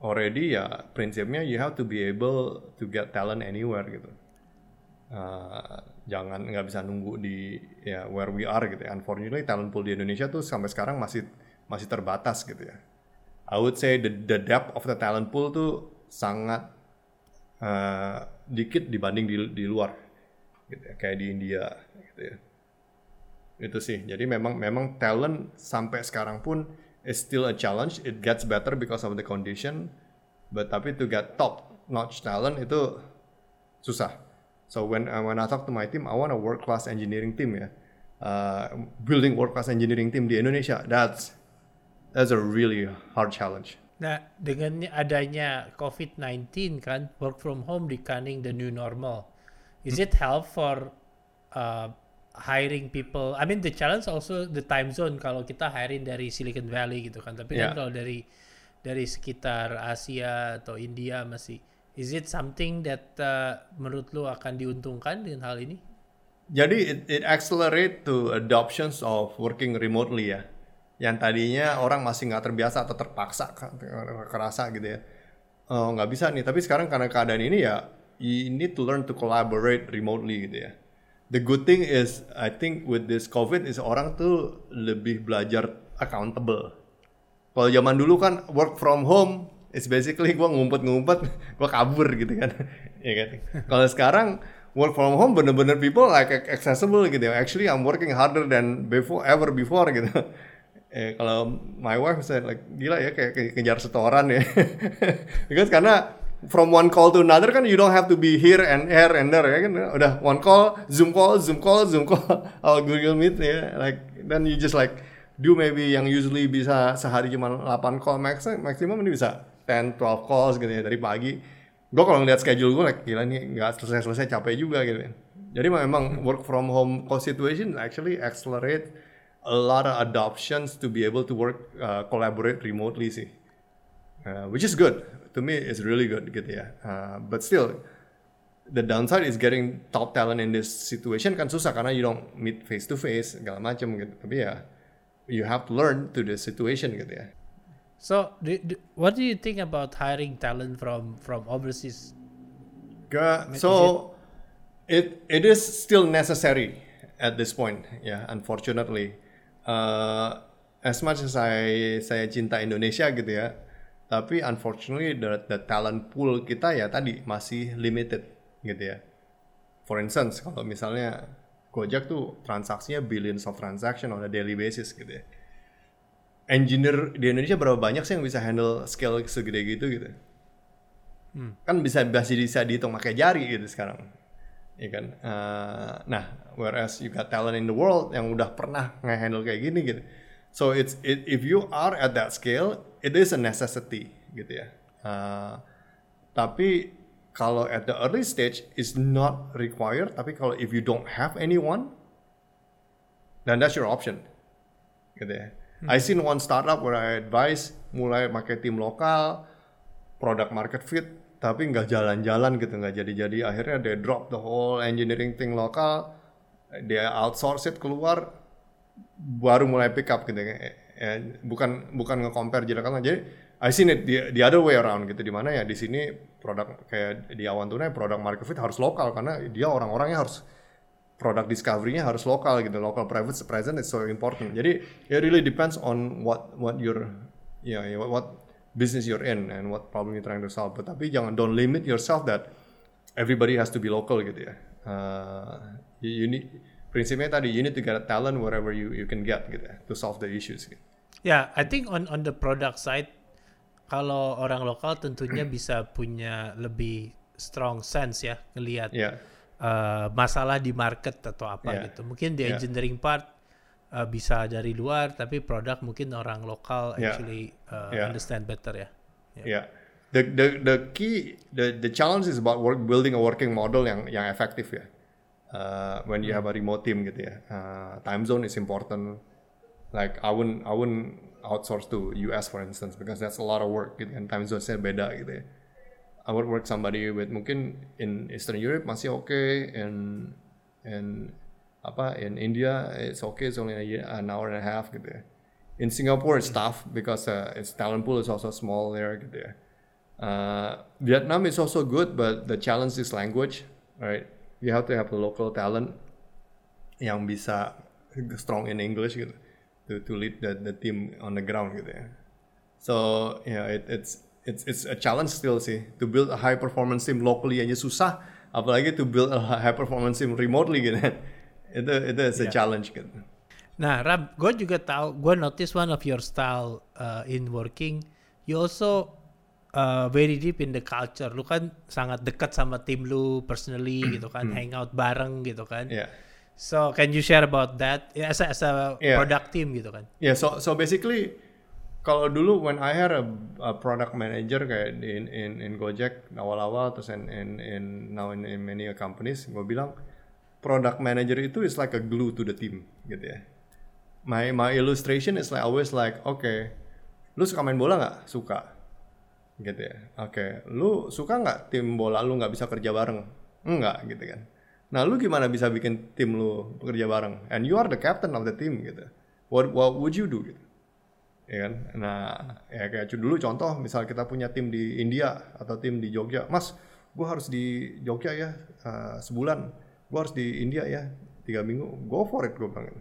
Speaker 1: already ya prinsipnya you have to be able to get talent anywhere gitu uh, jangan nggak bisa nunggu di ya where we are gitu ya. Unfortunately talent pool di Indonesia tuh sampai sekarang masih masih terbatas gitu ya. I would say the, the depth of the talent pool tuh sangat uh, dikit dibanding di, di luar gitu ya, kayak di India gitu ya. Itu sih. Jadi memang memang talent sampai sekarang pun is still a challenge. It gets better because of the condition. But tapi to get top notch talent itu susah So when uh, when I talk to my team, I want a world class engineering team ya. Uh, building world class engineering team di Indonesia, that's that's a really hard challenge.
Speaker 2: Nah, dengan adanya COVID-19 kan, work from home becoming the new normal. Is it help for uh, hiring people? I mean the challenge also the time zone kalau kita hiring dari Silicon Valley gitu kan. Tapi yeah. kan kalau dari dari sekitar Asia atau India masih Is it something that uh, menurut lu akan diuntungkan dengan hal ini?
Speaker 1: Jadi it, it accelerate to adoptions of working remotely ya. Yang tadinya orang masih nggak terbiasa atau terpaksa kerasa gitu ya. Oh, nggak bisa nih. Tapi sekarang karena keadaan ini ya, you need to learn to collaborate remotely gitu ya. The good thing is, I think with this COVID is orang tuh lebih belajar accountable. Kalau zaman dulu kan work from home, it's basically gue ngumpet-ngumpet <laughs> gue kabur gitu kan. <laughs> Ya kan? Kalau sekarang work from home bener-bener people like accessible gitu. Actually I'm working harder than before ever before gitu. <laughs> Eh, kalau my wife said like gila ya kayak kejar setoran ya. Because karena from one call to another kan you don't have to be here and here and there ya kan udah one call zoom call zoom call zoom call <laughs> atau Google Meet ya like then you just like do maybe yang usually bisa sehari cuma 8 call max maksimum ini bisa 10, 12 calls gitu ya dari pagi. Gue kalau ngeliat schedule gue, like, gila nih nggak selesai-selesai capek juga gitu. Jadi memang work from home situation actually accelerate a lot of adoptions to be able to work uh, collaborate remotely sih. Uh, which is good. To me, it's really good gitu ya. Uh, but still, the downside is getting top talent in this situation kan susah karena you don't meet face to face segala macam gitu. Tapi ya, you have to learn to the situation gitu ya.
Speaker 2: So, do, do, what do you think about hiring talent from from overseas?
Speaker 1: Uh, so, it it is still necessary at this point. Yeah, unfortunately, uh, as much as I saya cinta Indonesia gitu ya, tapi unfortunately the, the talent pool kita ya tadi masih limited gitu ya. For instance, kalau misalnya Gojek tuh transaksinya billions of transaction on a daily basis gitu ya. Engineer di Indonesia berapa banyak sih yang bisa handle scale segede gitu gitu? Hmm. kan bisa masih bisa dihitung pakai jari gitu sekarang. Ya kan? Uh, nah whereas you got talent in the world yang udah pernah nge-handle kayak gini gitu. So it's it, if you are at that scale it is a necessity gitu ya. Uh, tapi kalau at the early stage is not required tapi kalau if you don't have anyone then that's your option gitu ya. I seen one startup where I advise mulai pakai tim lokal, product market fit, tapi nggak jalan-jalan gitu, nggak jadi-jadi. Akhirnya they drop the whole engineering thing lokal, dia outsource it keluar baru mulai pick up gitu ya, bukan bukan nge-compare kan jadi I seen it the, the other way around gitu di mana ya di sini produk kayak di awan tuna produk market fit harus lokal karena dia orang-orangnya harus produk discovery-nya harus lokal gitu local private present is so important. Jadi it really depends on what what your ya yeah, what business you're in and what problem you're trying to solve. But tapi jangan don't limit yourself that everybody has to be local gitu ya. Uh, you, you need prinsipnya tadi you need to get a talent wherever you you can get gitu ya, to solve the issues gitu.
Speaker 2: Yeah, I think on on the product side kalau orang lokal tentunya bisa punya lebih strong sense ya ngelihat yeah. uh, masalah di market atau apa yeah. gitu. Mungkin di yeah. engineering part uh, bisa dari luar, tapi produk mungkin orang lokal yeah. actually uh, yeah. understand better ya.
Speaker 1: Yeah. yeah. The the the key the the challenge is about work, building a working model yang yang efektif ya. Uh, when you hmm. have a remote team gitu ya. Uh, time zone is important. Like I wouldn't I wouldn't outsource to US for instance because that's a lot of work gitu kan time zone-nya beda gitu ya. I would work somebody with mungkin in Eastern Europe masih oke okay, in in apa in India it's okay it's only a year, an hour and a half gitu ya. In Singapore it's tough because uh, its talent pool is also small there gitu ya. Uh, Vietnam is also good but the challenge is language right. You have to have a local talent yang bisa strong in English gitu to to lead the the team on the ground gitu ya. So yeah, it, it's it's it's a challenge still sih to build a high performance team locally aja susah, apalagi to build a high performance team remotely gitu. <laughs> itu itu is a yeah. challenge gitu.
Speaker 2: Nah, Ram, gue juga tahu, gue notice one of your style uh, in working, you also uh, very deep in the culture. Lu kan sangat dekat sama tim lu personally gitu kan, hmm. hangout bareng gitu kan. Yeah So can you share about that as a, as a yeah. product team gitu kan?
Speaker 1: Yeah, so so basically kalau dulu when I had a, a product manager kayak in in in Gojek awal-awal terus in in, in now in, in many companies gue bilang product manager itu is like a glue to the team gitu ya. My my illustration is like always like oke okay, lu suka main bola nggak? Suka gitu ya. Oke, okay. lu suka nggak tim bola lu nggak bisa kerja bareng? Enggak gitu kan Nah, lu gimana bisa bikin tim lu bekerja bareng? And you are the captain of the team gitu. What what would you do gitu? Ya kan? Nah, ya kayak dulu contoh misal kita punya tim di India atau tim di Jogja. Mas, gua harus di Jogja ya uh, sebulan. Gua harus di India ya tiga minggu. Go for it gue bilang.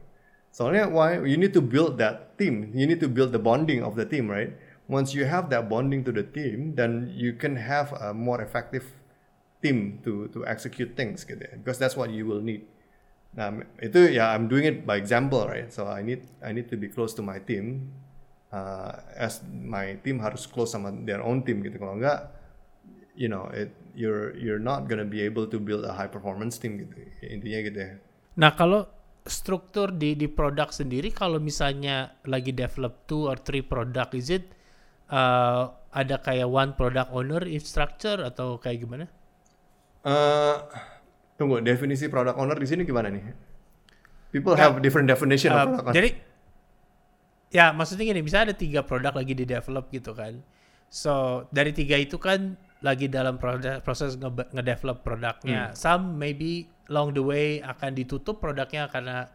Speaker 1: Soalnya why you need to build that team. You need to build the bonding of the team, right? Once you have that bonding to the team, then you can have a more effective team to to execute things gitu ya. Because that's what you will need. Nah, itu ya I'm doing it by example, right? So I need I need to be close to my team. Uh, as my team harus close sama their own team gitu. Kalau enggak, you know, it you're you're not gonna be able to build a high performance team gitu. Intinya gitu ya.
Speaker 2: Nah, kalau struktur di di produk sendiri kalau misalnya lagi develop two or three product is it uh, ada kayak one product owner structure atau kayak gimana?
Speaker 1: Uh, tunggu, definisi product owner di sini gimana nih? People nah, have different definition uh, of product owner.
Speaker 2: Jadi, ya maksudnya gini, bisa ada tiga produk lagi di develop gitu kan. So dari tiga itu kan lagi dalam proses nge-develop produknya. Hmm. Some maybe along the way akan ditutup produknya karena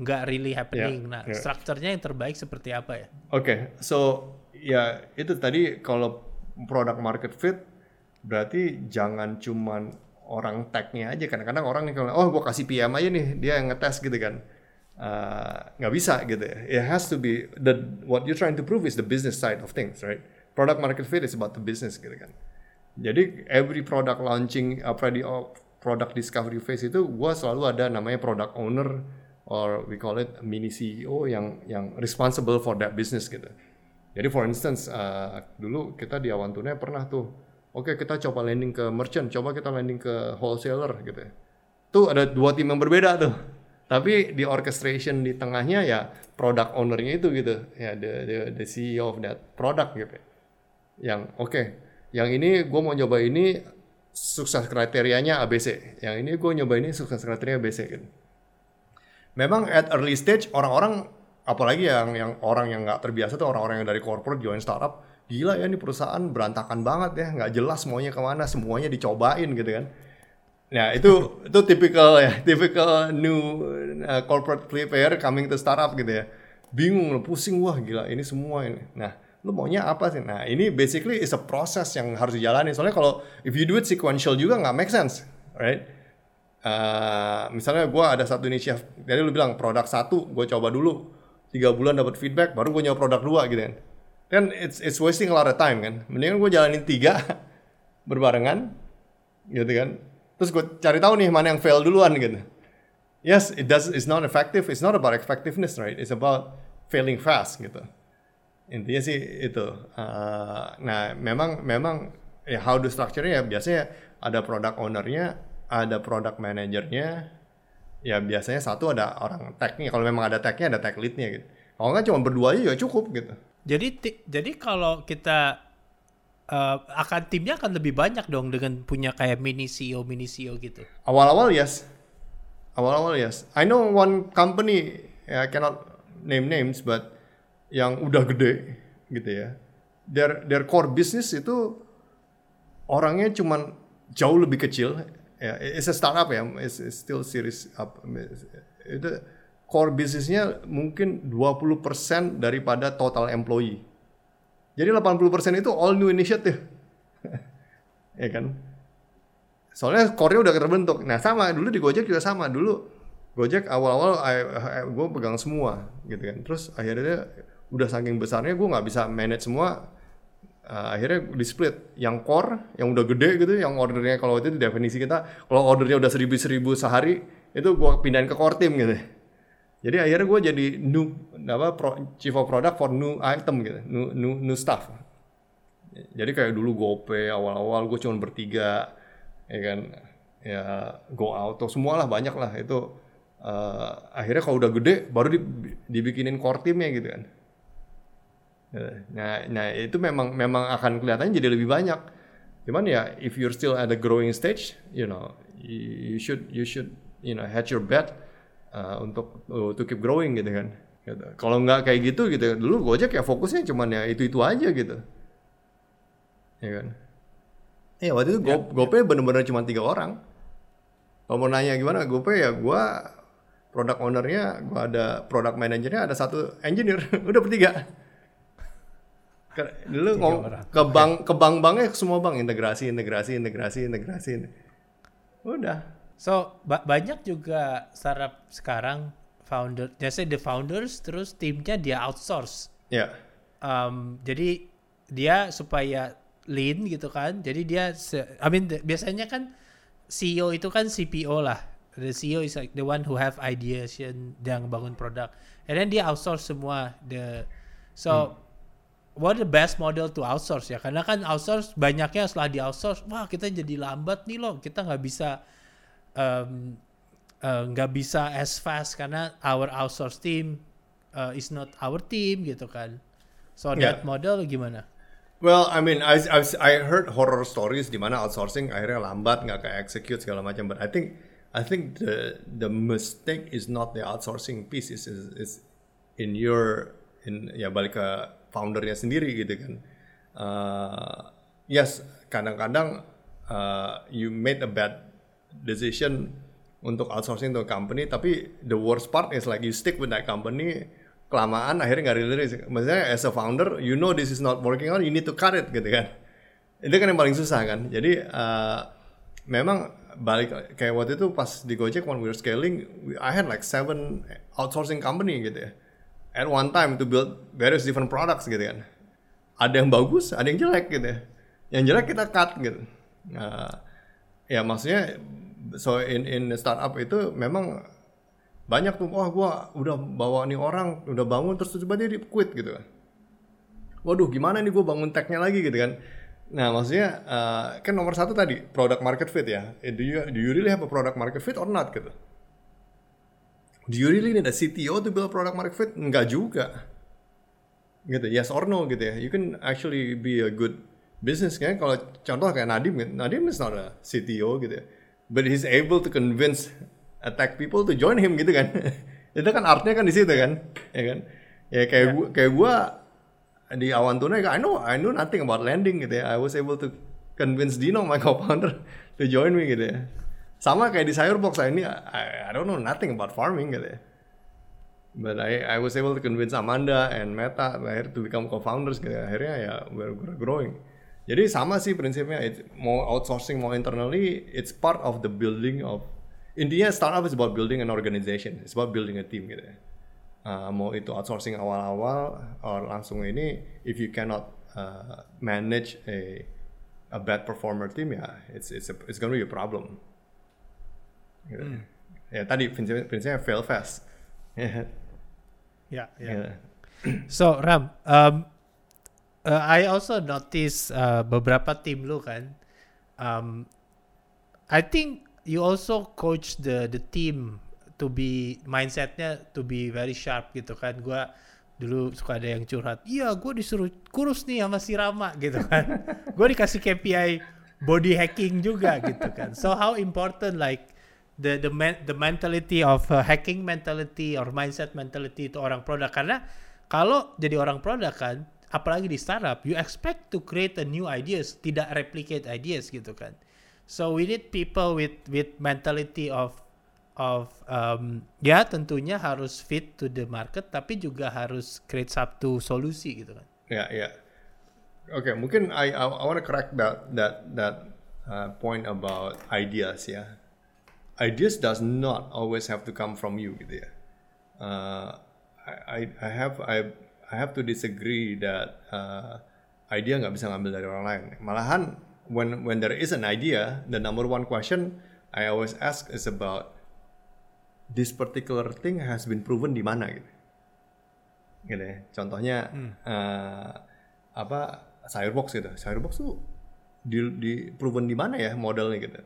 Speaker 2: nggak really happening. Yeah, nah, yeah. strukturnya yang terbaik seperti apa ya?
Speaker 1: Oke, okay, so ya itu tadi kalau product market fit berarti jangan cuman orang tagnya aja. Kadang-kadang orang nih kalau oh gue kasih PM aja nih dia yang ngetes gitu kan. Uh, nggak uh, bisa gitu. It has to be the what you're trying to prove is the business side of things right? Product market fit is about the business gitu kan. Jadi every product launching apa di oh, product discovery phase itu gue selalu ada namanya product owner or we call it mini CEO yang yang responsible for that business gitu. Jadi for instance uh, dulu kita di Awan Tunai pernah tuh Oke kita coba landing ke merchant, coba kita landing ke wholesaler gitu ya. Tuh ada dua tim yang berbeda tuh. Tapi di orchestration di tengahnya ya product ownernya itu gitu. Ya the, the, the CEO of that product gitu. Yang oke, okay, yang ini gue mau coba ini sukses kriterianya ABC. Yang ini gue nyoba ini sukses kriteria ABC gitu. Memang at early stage orang-orang apalagi yang yang orang yang nggak terbiasa tuh orang-orang yang dari corporate join startup gila ya ini perusahaan berantakan banget ya nggak jelas semuanya ke mana semuanya dicobain gitu kan Nah itu <laughs> itu typical ya, typical new uh, corporate player coming to startup gitu ya. Bingung, pusing wah gila ini semua ini. Nah lu maunya apa sih? Nah ini basically is a process yang harus dijalani. Soalnya kalau if you do it sequential juga nggak make sense, right? Uh, misalnya gue ada satu inisiatif, jadi lu bilang produk satu gue coba dulu tiga bulan dapat feedback, baru gue nyoba produk dua gitu kan. Kan it's it's wasting a lot of time kan. Mendingan gue jalanin tiga <laughs> berbarengan, gitu kan. Terus gue cari tahu nih mana yang fail duluan gitu. Yes, it does. It's not effective. It's not about effectiveness, right? It's about failing fast gitu intinya sih itu uh, nah memang memang ya how do structure ya biasanya ada product ownernya ada product manajernya ya biasanya satu ada orang technya kalau memang ada technya ada tech leadnya gitu kalau nggak cuma berdua aja ya cukup gitu
Speaker 2: jadi jadi kalau kita uh, akan timnya akan lebih banyak dong dengan punya kayak mini CEO mini CEO gitu.
Speaker 1: Awal-awal yes. Awal-awal yes. I know one company I cannot name names but yang udah gede gitu ya. Their their core business itu orangnya cuman jauh lebih kecil. Ya it's a startup ya. It's, it's still series up. Itu core bisnisnya mungkin 20% daripada total employee. Jadi 80% itu all new initiative. <laughs> Ya kan? Soalnya core-nya udah terbentuk. Nah sama. Dulu di Gojek juga sama. Dulu Gojek awal-awal gue pegang semua gitu kan. Terus akhirnya udah saking besarnya gue nggak bisa manage semua. Uh, akhirnya di split. Yang core yang udah gede gitu yang ordernya kalau itu definisi kita kalau ordernya udah seribu seribu sehari itu gue pindahin ke core team gitu jadi akhirnya gue jadi new apa pro, chief of product for new item gitu new new, new stuff. Jadi kayak dulu GoPay awal-awal gue cuma bertiga ya kan. Ya go out atau semua lah banyak lah itu. Uh, akhirnya kalau udah gede baru dibikinin core teamnya gitu kan. Nah, nah itu memang memang akan kelihatannya jadi lebih banyak. Cuman ya if you're still at the growing stage, you know, you, should you should you know hedge your bet uh, untuk uh, to keep growing gitu kan. Gitu. Kalau nggak kayak gitu gitu, dulu Gojek ya fokusnya cuman ya itu itu aja gitu, ya kan. Iya waktu itu ya. GoPay bener-bener cuma tiga orang. Kalau mau nanya gimana GoPay ya gue product ownernya, gue ada product manajernya, ada satu engineer, <laughs> udah bertiga dulu ngomong ke bank ke bank banknya semua bank integrasi integrasi integrasi integrasi udah
Speaker 2: so ba banyak juga startup sekarang founder biasanya the founders terus timnya dia outsource.
Speaker 1: Ya. Yeah.
Speaker 2: um, jadi dia supaya lean gitu kan jadi dia I mean biasanya kan CEO itu kan CPO lah. The CEO is like the one who have ideas yang bangun produk. And then dia outsource semua the so hmm. what the best model to outsource ya? Karena kan outsource banyaknya setelah di outsource wah kita jadi lambat nih loh. Kita nggak bisa nggak um, uh, bisa as fast karena our outsource team uh, is not our team gitu kan so yeah. that model gimana
Speaker 1: Well, I mean, I, I, I heard horror stories di mana outsourcing akhirnya lambat, nggak kayak execute segala macam. But I think, I think the the mistake is not the outsourcing piece, is is, is in your in ya balik ke foundernya sendiri gitu kan. Uh, yes, kadang-kadang uh, you made a bad decision untuk outsourcing to company, tapi the worst part is like you stick with that company kelamaan akhirnya nggak rilis. Maksudnya as a founder, you know this is not working out, you need to cut it gitu kan. Itu kan yang paling susah kan. Jadi uh, memang balik kayak waktu itu pas di Gojek when we were scaling, I had like seven outsourcing company gitu ya at one time to build various different products gitu kan. Ada yang bagus, ada yang jelek gitu ya. Yang jelek kita cut gitu. Nah, ya maksudnya so in in startup itu memang banyak tuh wah gua udah bawa nih orang udah bangun terus tiba dia quit gitu kan. Waduh gimana nih gua bangun technya lagi gitu kan. Nah maksudnya uh, kan nomor satu tadi product market fit ya. Do you do you really have a product market fit or not gitu? do you really need a CTO to build product market fit? Enggak juga. Gitu, yes or no gitu ya. You can actually be a good business kan. Kalau contoh kayak Nadim, gitu. Nadim is not a CTO gitu ya. But he's able to convince attack people to join him gitu kan. <laughs> Itu kan artnya kan di situ kan. Ya kan. Ya kayak yeah. gua kayak gua di awan tunai I know I know nothing about landing gitu ya. I was able to convince Dino my co-founder <laughs> to join me gitu ya. sama kayak di sayur box ini I, I don't know nothing about farming gitu ya but I I was able to convince Amanda and Meta akhirnya to become co-founders gitu akhirnya ya we're, we're growing jadi sama sih prinsipnya it's mau outsourcing mau internally it's part of the building of intinya startup is about building an organization it's about building a team gitu ya uh, mau itu outsourcing awal-awal or langsung ini if you cannot uh, manage a a bad performer team ya it's it's a, it's gonna be a problem Gitu. Hmm. Ya tadi prinsipnya fail fast. <laughs>
Speaker 2: ya, ya. Yeah. So Ram, um, uh, I also notice uh, beberapa tim lu kan. Um, I think you also coach the the team to be mindsetnya to be very sharp gitu kan. Gua dulu suka ada yang curhat, iya gue disuruh kurus nih sama si Rama gitu kan. <laughs> gue dikasih KPI body hacking juga gitu kan. So how important like the the men, the mentality of uh, hacking mentality or mindset mentality itu orang produk karena kalau jadi orang produk kan apalagi di startup you expect to create a new ideas tidak replicate ideas gitu kan so we need people with with mentality of of um, ya tentunya harus fit to the market tapi juga harus create satu solusi gitu kan
Speaker 1: ya yeah, ya yeah. oke okay, mungkin I I, I want to correct that that that uh, point about ideas ya ideas does not always have to come from you gitu ya. Uh, I, I have I I have to disagree that uh, idea nggak bisa ngambil dari orang lain. Malahan when when there is an idea, the number one question I always ask is about this particular thing has been proven di mana gitu. Gitu ya. Contohnya hmm. uh, apa Firebox gitu. Firebox tuh di, di proven di mana ya modelnya gitu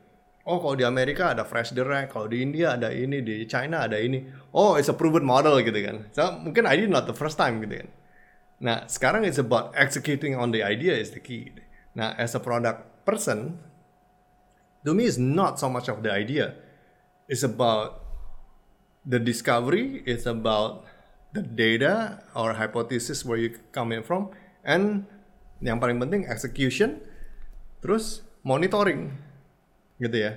Speaker 1: Oh, kalau di Amerika ada fresh direct, kalau di India ada ini, di China ada ini. Oh, it's a proven model gitu kan. So, mungkin idea not the first time gitu kan. Nah, sekarang it's about executing on the idea is the key. Nah, as a product person, to me is not so much of the idea. It's about the discovery, it's about the data or hypothesis where you coming from, and yang paling penting execution, terus monitoring gitu ya.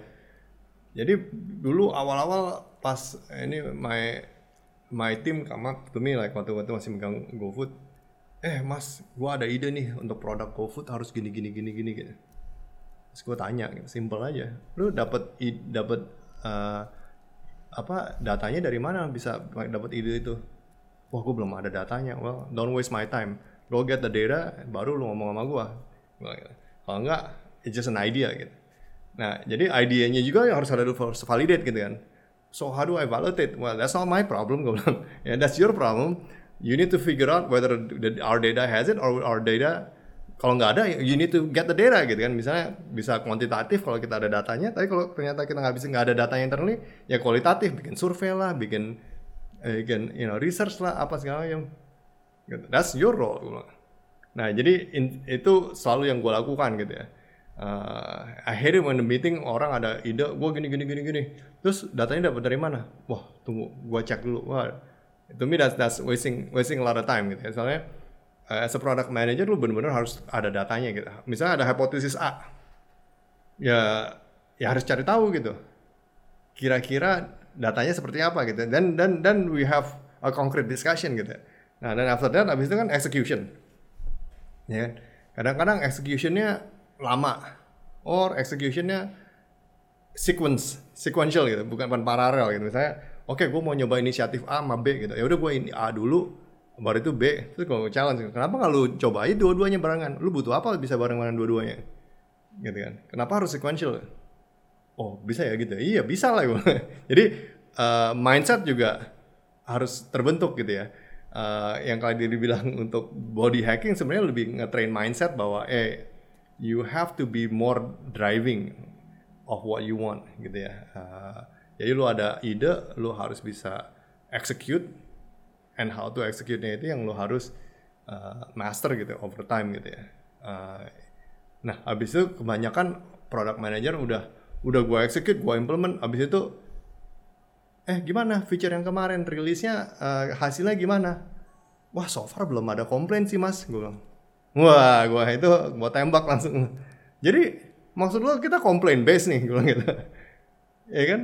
Speaker 1: Jadi dulu awal-awal pas ini my my team come to me like waktu waktu masih megang GoFood eh mas gua ada ide nih untuk produk GoFood harus gini gini gini gini gitu. Terus gue tanya gitu, simple aja. Lu dapat dapat uh, apa datanya dari mana? Bisa dapat ide itu? Wah gue belum ada datanya. Well don't waste my time. Go get the data baru lu ngomong sama gue gitu. kalau enggak it's just an idea gitu Nah, jadi idenya juga yang harus ada dulu validate gitu kan. So how do I validate? Well, that's not my problem, <laughs> gue bilang. yeah, that's your problem. You need to figure out whether the, our data has it or our data kalau nggak ada, you need to get the data gitu kan. Misalnya bisa kuantitatif kalau kita ada datanya, tapi kalau ternyata kita nggak bisa nggak ada datanya internally, ya kualitatif, bikin survei lah, bikin eh, bikin you know research lah, apa segala macam. Gitu. That's your role. Nah, jadi in, itu selalu yang gue lakukan gitu ya uh, akhirnya when the meeting orang ada ide gue gini gini gini gini. Terus datanya dapat dari mana? Wah tunggu gue cek dulu. Wah to me that's that's wasting wasting a lot of time gitu ya. Soalnya uh, as a product manager lu benar-benar harus ada datanya gitu. Misalnya ada hipotesis A. Ya ya harus cari tahu gitu. Kira-kira datanya seperti apa gitu. Dan dan dan we have a concrete discussion gitu. Nah dan after that abis itu kan execution. Ya kan? kadang-kadang executionnya lama. Or executionnya sequence sequential gitu bukan paralel gitu. Misalnya oke okay, gue mau nyoba inisiatif A sama B gitu. Ya udah gue ini A dulu baru itu B. Terus gue challenge kenapa nggak lu coba aja dua-duanya barengan? Lu butuh apa bisa bareng-bareng dua-duanya? Gitu kan. Kenapa harus sequential? Oh bisa ya gitu iya bisa lah gue <laughs> jadi uh, mindset juga harus terbentuk gitu ya. Uh, yang kali dibilang untuk body hacking sebenarnya lebih ngetrain mindset bahwa eh you have to be more driving of what you want gitu ya. Uh, jadi lu ada ide, lu harus bisa execute and how to execute-nya itu yang lu harus uh, master gitu over time gitu ya. Uh, nah, habis itu kebanyakan product manager udah udah gua execute, gua implement, habis itu eh gimana feature yang kemarin rilisnya uh, hasilnya gimana? Wah, so far belum ada komplain sih, Mas. Gue bilang Wah, gua itu gua tembak langsung. Jadi maksud lo kita komplain base nih, gue gitu. ya kan?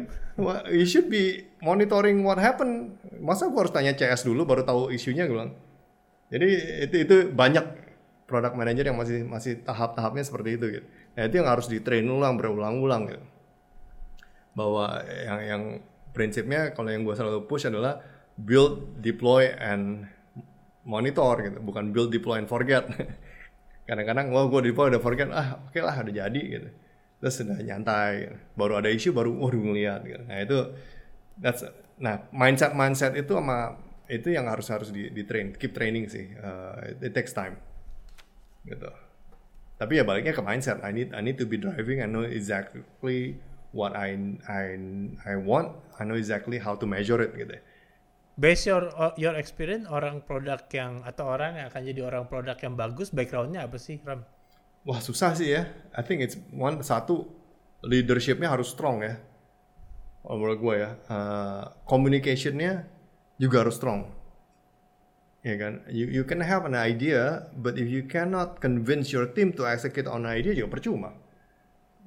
Speaker 1: You should be monitoring what happen masa gue harus tanya CS dulu baru tahu isunya gue bilang. Jadi itu itu banyak product manager yang masih masih tahap-tahapnya seperti itu gitu. Nah itu yang harus di train ulang berulang-ulang gitu. Bahwa yang yang prinsipnya kalau yang gue selalu push adalah build deploy and monitor gitu bukan build deploy and forget. <laughs> Kadang-kadang wah gue deploy udah forget. Ah oke okay lah udah jadi gitu. Terus sudah nyantai baru ada isu baru waduh ngeliat gitu. nah itu that's nah mindset mindset itu sama itu yang harus harus di, di train keep training sih. Uh, it, takes time gitu. Tapi ya baliknya ke mindset. I need I need to be driving. I know exactly what I I I want. I know exactly how to measure it gitu
Speaker 2: Based your your experience orang produk yang atau orang yang akan jadi orang produk yang bagus backgroundnya apa sih Ram?
Speaker 1: Wah susah sih ya. I think it's one satu leadershipnya harus strong ya. Oh, menurut gue ya. Uh, communicationnya juga harus strong. Ya kan. You you can have an idea, but if you cannot convince your team to execute on idea juga percuma.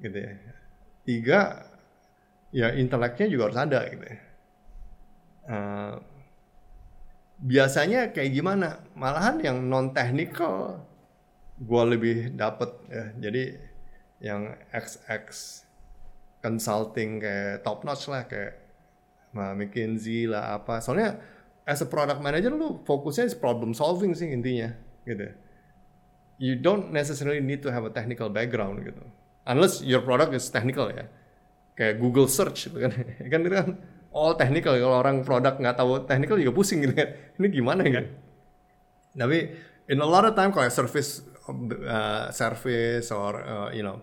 Speaker 1: Gitu ya. Tiga, ya inteleknya juga harus ada gitu ya. Uh, biasanya kayak gimana? Malahan yang non technical gue lebih dapet ya. Jadi yang XX consulting kayak top notch lah kayak nah, McKinsey lah apa. Soalnya as a product manager lu fokusnya is problem solving sih intinya gitu. You don't necessarily need to have a technical background gitu. Unless your product is technical ya. Kayak Google search gitu kan. <laughs> Kan kan all technical. Kalau orang produk nggak tahu technical juga pusing gitu kan. Ini gimana ya tapi in a lot of time kalau service uh, service or uh, you know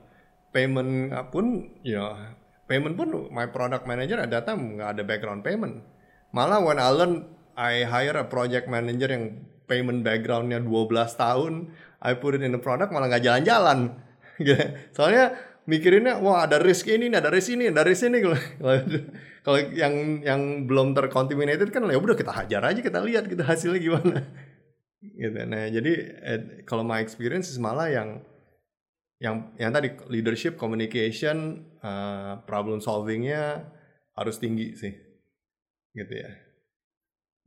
Speaker 1: payment pun you know payment pun my product manager ada datang nggak ada background payment. Malah when I learn I hire a project manager yang payment backgroundnya 12 tahun I put it in the product malah nggak jalan-jalan. <laughs> Gitu. soalnya mikirinnya wah ada risk ini ada risk ini ada risk ini. <laughs> Kalau yang yang belum tercontaminated kan ya udah kita hajar aja kita lihat kita hasilnya gimana. <laughs> Gitu. Nah jadi eh, kalau my experience malah yang yang yang tadi leadership communication uh, problem solvingnya harus tinggi sih. Gitu ya.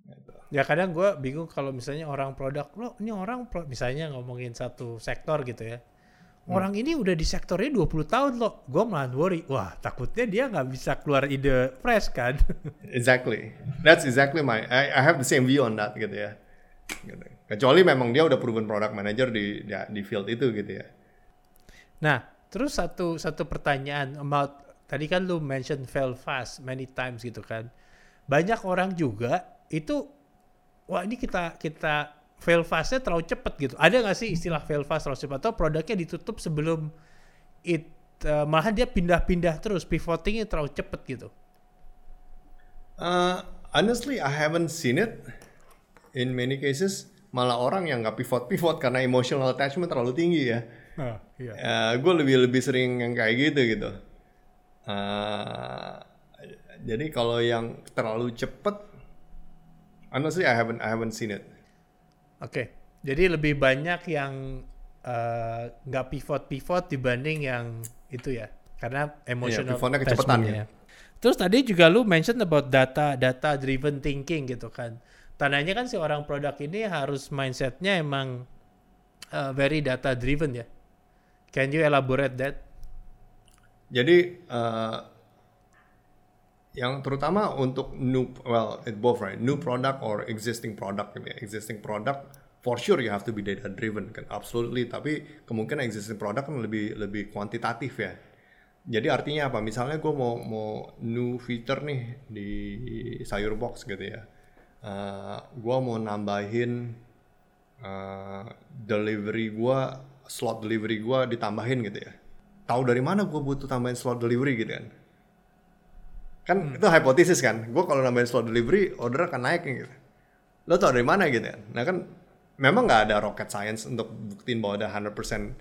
Speaker 2: Gitu. ya kadang gue bingung kalau misalnya orang produk lo ini orang pro, misalnya ngomongin satu sektor gitu ya hmm. orang ini udah di sektornya 20 tahun loh gue malah worry wah takutnya dia nggak bisa keluar ide fresh kan <laughs>
Speaker 1: exactly that's exactly my I, I have the same view on that gitu ya gitu. Kecuali memang dia udah proven product manager di di, di field itu gitu ya.
Speaker 2: Nah, terus satu satu pertanyaan about tadi kan lu mention fail fast many times gitu kan. Banyak orang juga itu wah ini kita kita fail fastnya terlalu cepet gitu. Ada nggak sih istilah fail fast terlalu cepat atau produknya ditutup sebelum it uh, malahan dia pindah-pindah terus pivotingnya terlalu cepet gitu?
Speaker 1: Uh, honestly, I haven't seen it in many cases malah orang yang nggak pivot pivot karena emotional attachment terlalu tinggi ya. Uh, iya. uh, eh, gue lebih lebih sering yang kayak gitu gitu. Uh, jadi kalau yang terlalu cepet, honestly I haven't I haven't seen it.
Speaker 2: Oke, okay. jadi lebih banyak yang eh, nggak uh, pivot pivot dibanding yang itu ya, karena emotional
Speaker 1: yeah, kecepatan ya.
Speaker 2: Terus tadi juga lu mention about data data driven thinking gitu kan tandanya kan si orang produk ini harus mindsetnya emang uh, very data driven ya. Can you elaborate that?
Speaker 1: Jadi uh, yang terutama untuk new well it both right? New product or existing product existing product for sure you have to be data driven kan? Absolutely. Tapi kemungkinan existing product kan lebih lebih kuantitatif ya. Jadi artinya apa? Misalnya gue mau mau new feature nih di sayur box gitu ya. Uh, eh, gue mau nambahin uh, delivery gue slot delivery gue ditambahin gitu ya. Tahu dari mana gue butuh tambahin slot delivery gitu kan kan hmm. itu hipotesis kan gue kalau nambahin slot delivery order akan naik gitu lo tau dari mana gitu kan nah kan memang nggak ada rocket science untuk buktiin bahwa ada 100%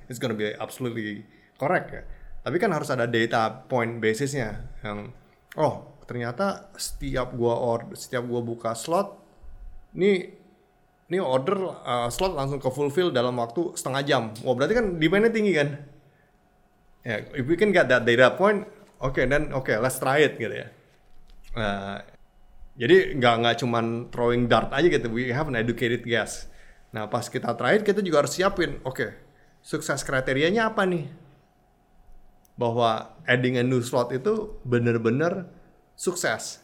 Speaker 1: it's gonna be absolutely correct ya tapi kan harus ada data point basisnya yang oh ternyata setiap gua order setiap gua buka slot ini ini order uh, slot langsung ke fulfill dalam waktu setengah jam. Wah berarti kan demandnya tinggi kan? Ya, yeah, if we can get that data point, oke okay, dan oke okay, let's try it gitu ya. Nah, jadi nggak nggak cuman throwing dart aja gitu, we have an educated guess. Nah pas kita it kita juga harus siapin, oke okay, sukses kriterianya apa nih? Bahwa adding a new slot itu bener-bener sukses.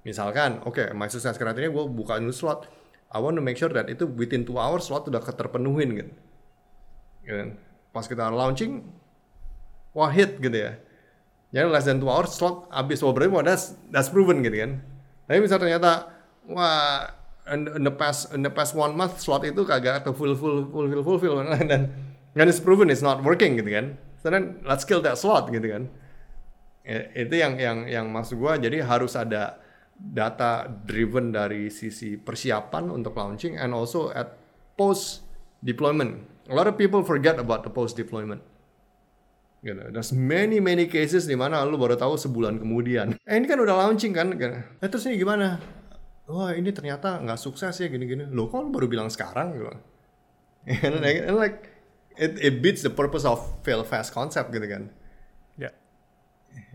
Speaker 1: Misalkan, oke, okay, my sukses kriteria gue buka new slot, I want to make sure that itu within two hours slot udah keterpenuhin gitu. gitu. Pas kita launching, wah hit gitu ya. Jadi less than two hours slot habis mau berarti that's, that's proven gitu kan. Tapi misalnya ternyata wah in, in the past in the past one month slot itu kagak atau full full full full full full <laughs> dan dan it's proven it's not working gitu kan. So then let's kill that slot gitu kan. Itu yang yang yang maksud gua jadi harus ada data driven dari sisi persiapan untuk launching and also at post deployment. A lot of people forget about the post deployment. Gitu. There's many many cases di mana lu baru tahu sebulan kemudian. Eh ini kan udah launching kan? Eh terus ini gimana? Wah oh, ini ternyata nggak sukses ya gini-gini. Lo kok lu baru bilang sekarang gitu? <laughs> and, like, and like it, it beats the purpose of fail fast concept gitu kan? Ya. Yeah.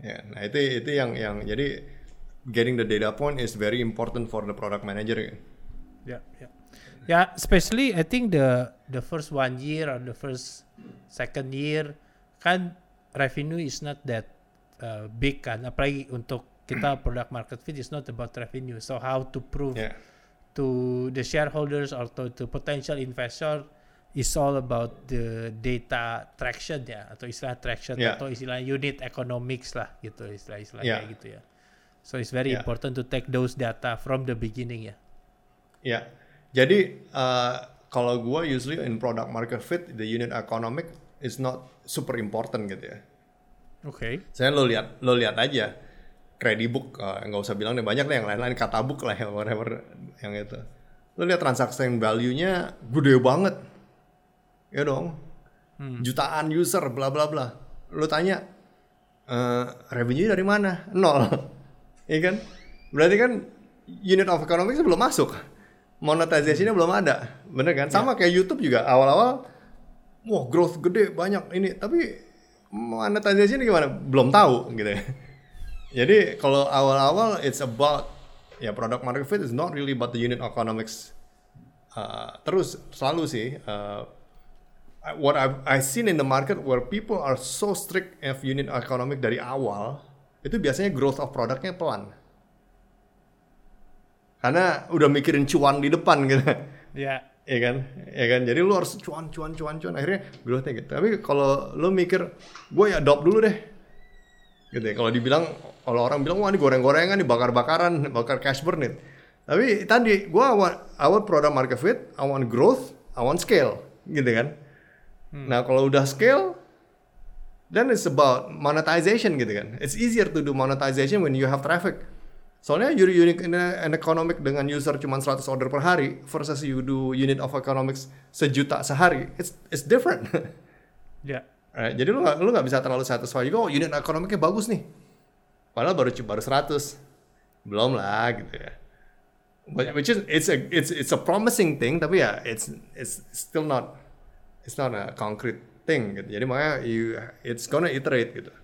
Speaker 1: Ya, nah itu itu yang yang jadi getting the data point is very important for the product manager.
Speaker 2: Ya, yeah, yeah. Yeah, especially I think the the first one year or the first second year kan revenue is not that uh, big kan. Apalagi untuk kita <clears throat> product market fit is not about revenue. So how to prove yeah. to the shareholders or to, to potential investor is all about the data traction ya atau istilah traction yeah. atau istilah unit economics lah gitu istilah-istilahnya yeah. gitu ya. So it's very yeah. important to take those data from the beginning ya. Ya.
Speaker 1: Yeah. Jadi uh, kalau gue usually in product market fit the unit economic is not super important gitu ya.
Speaker 2: Oke. Okay.
Speaker 1: Saya lo lihat lo lihat aja Credibook uh, nggak usah bilang deh banyak deh yang lain-lain kata book lah ya whatever yang itu. Lo lihat transaction value-nya gede banget. Ya dong. Hmm. Jutaan user bla bla bla. Lo tanya uh, revenue dari mana? Nol. <laughs> Iya kan? Berarti kan unit of economics belum masuk. Monetization-nya belum ada. Bener kan? Sama yeah. kayak YouTube juga awal-awal wah growth gede banyak ini tapi monetization gimana? Belum tahu gitu ya. <laughs> Jadi kalau awal-awal it's about ya product market fit is not really about the unit economics. Uh, terus selalu sih uh, what I've I seen in the market where people are so strict of unit economic dari awal itu biasanya growth of produknya pelan. Karena udah mikirin cuan di depan gitu.
Speaker 2: Iya. Yeah.
Speaker 1: Iya kan? Iya kan? Jadi lu harus cuan, cuan, cuan, cuan. Akhirnya growthnya gitu. Tapi kalau lu mikir, gue ya adopt dulu deh. Gitu ya. Kalau dibilang, kalau orang bilang, wah ini goreng-gorengan, ini bakar-bakaran, bakar cash burn it. Tapi tadi, gue I want product market fit, I want growth, I want scale. Gitu kan? Hmm. Nah kalau udah scale, Then it's about monetization gitu kan. It's easier to do monetization when you have traffic. Soalnya you unit in an economic dengan user cuma 100 order per hari versus you do unit of economics sejuta sehari, it's it's different. <laughs>
Speaker 2: Ya. Yeah.
Speaker 1: Right? Jadi lu gak, lu gak bisa terlalu satisfied oh unit economicnya bagus nih. Padahal baru baru 100. Belum lah gitu ya. But, which is it's a it's it's a promising thing tapi ya it's it's still not it's not a concrete thing gitu. Jadi makanya you, it's gonna iterate gitu.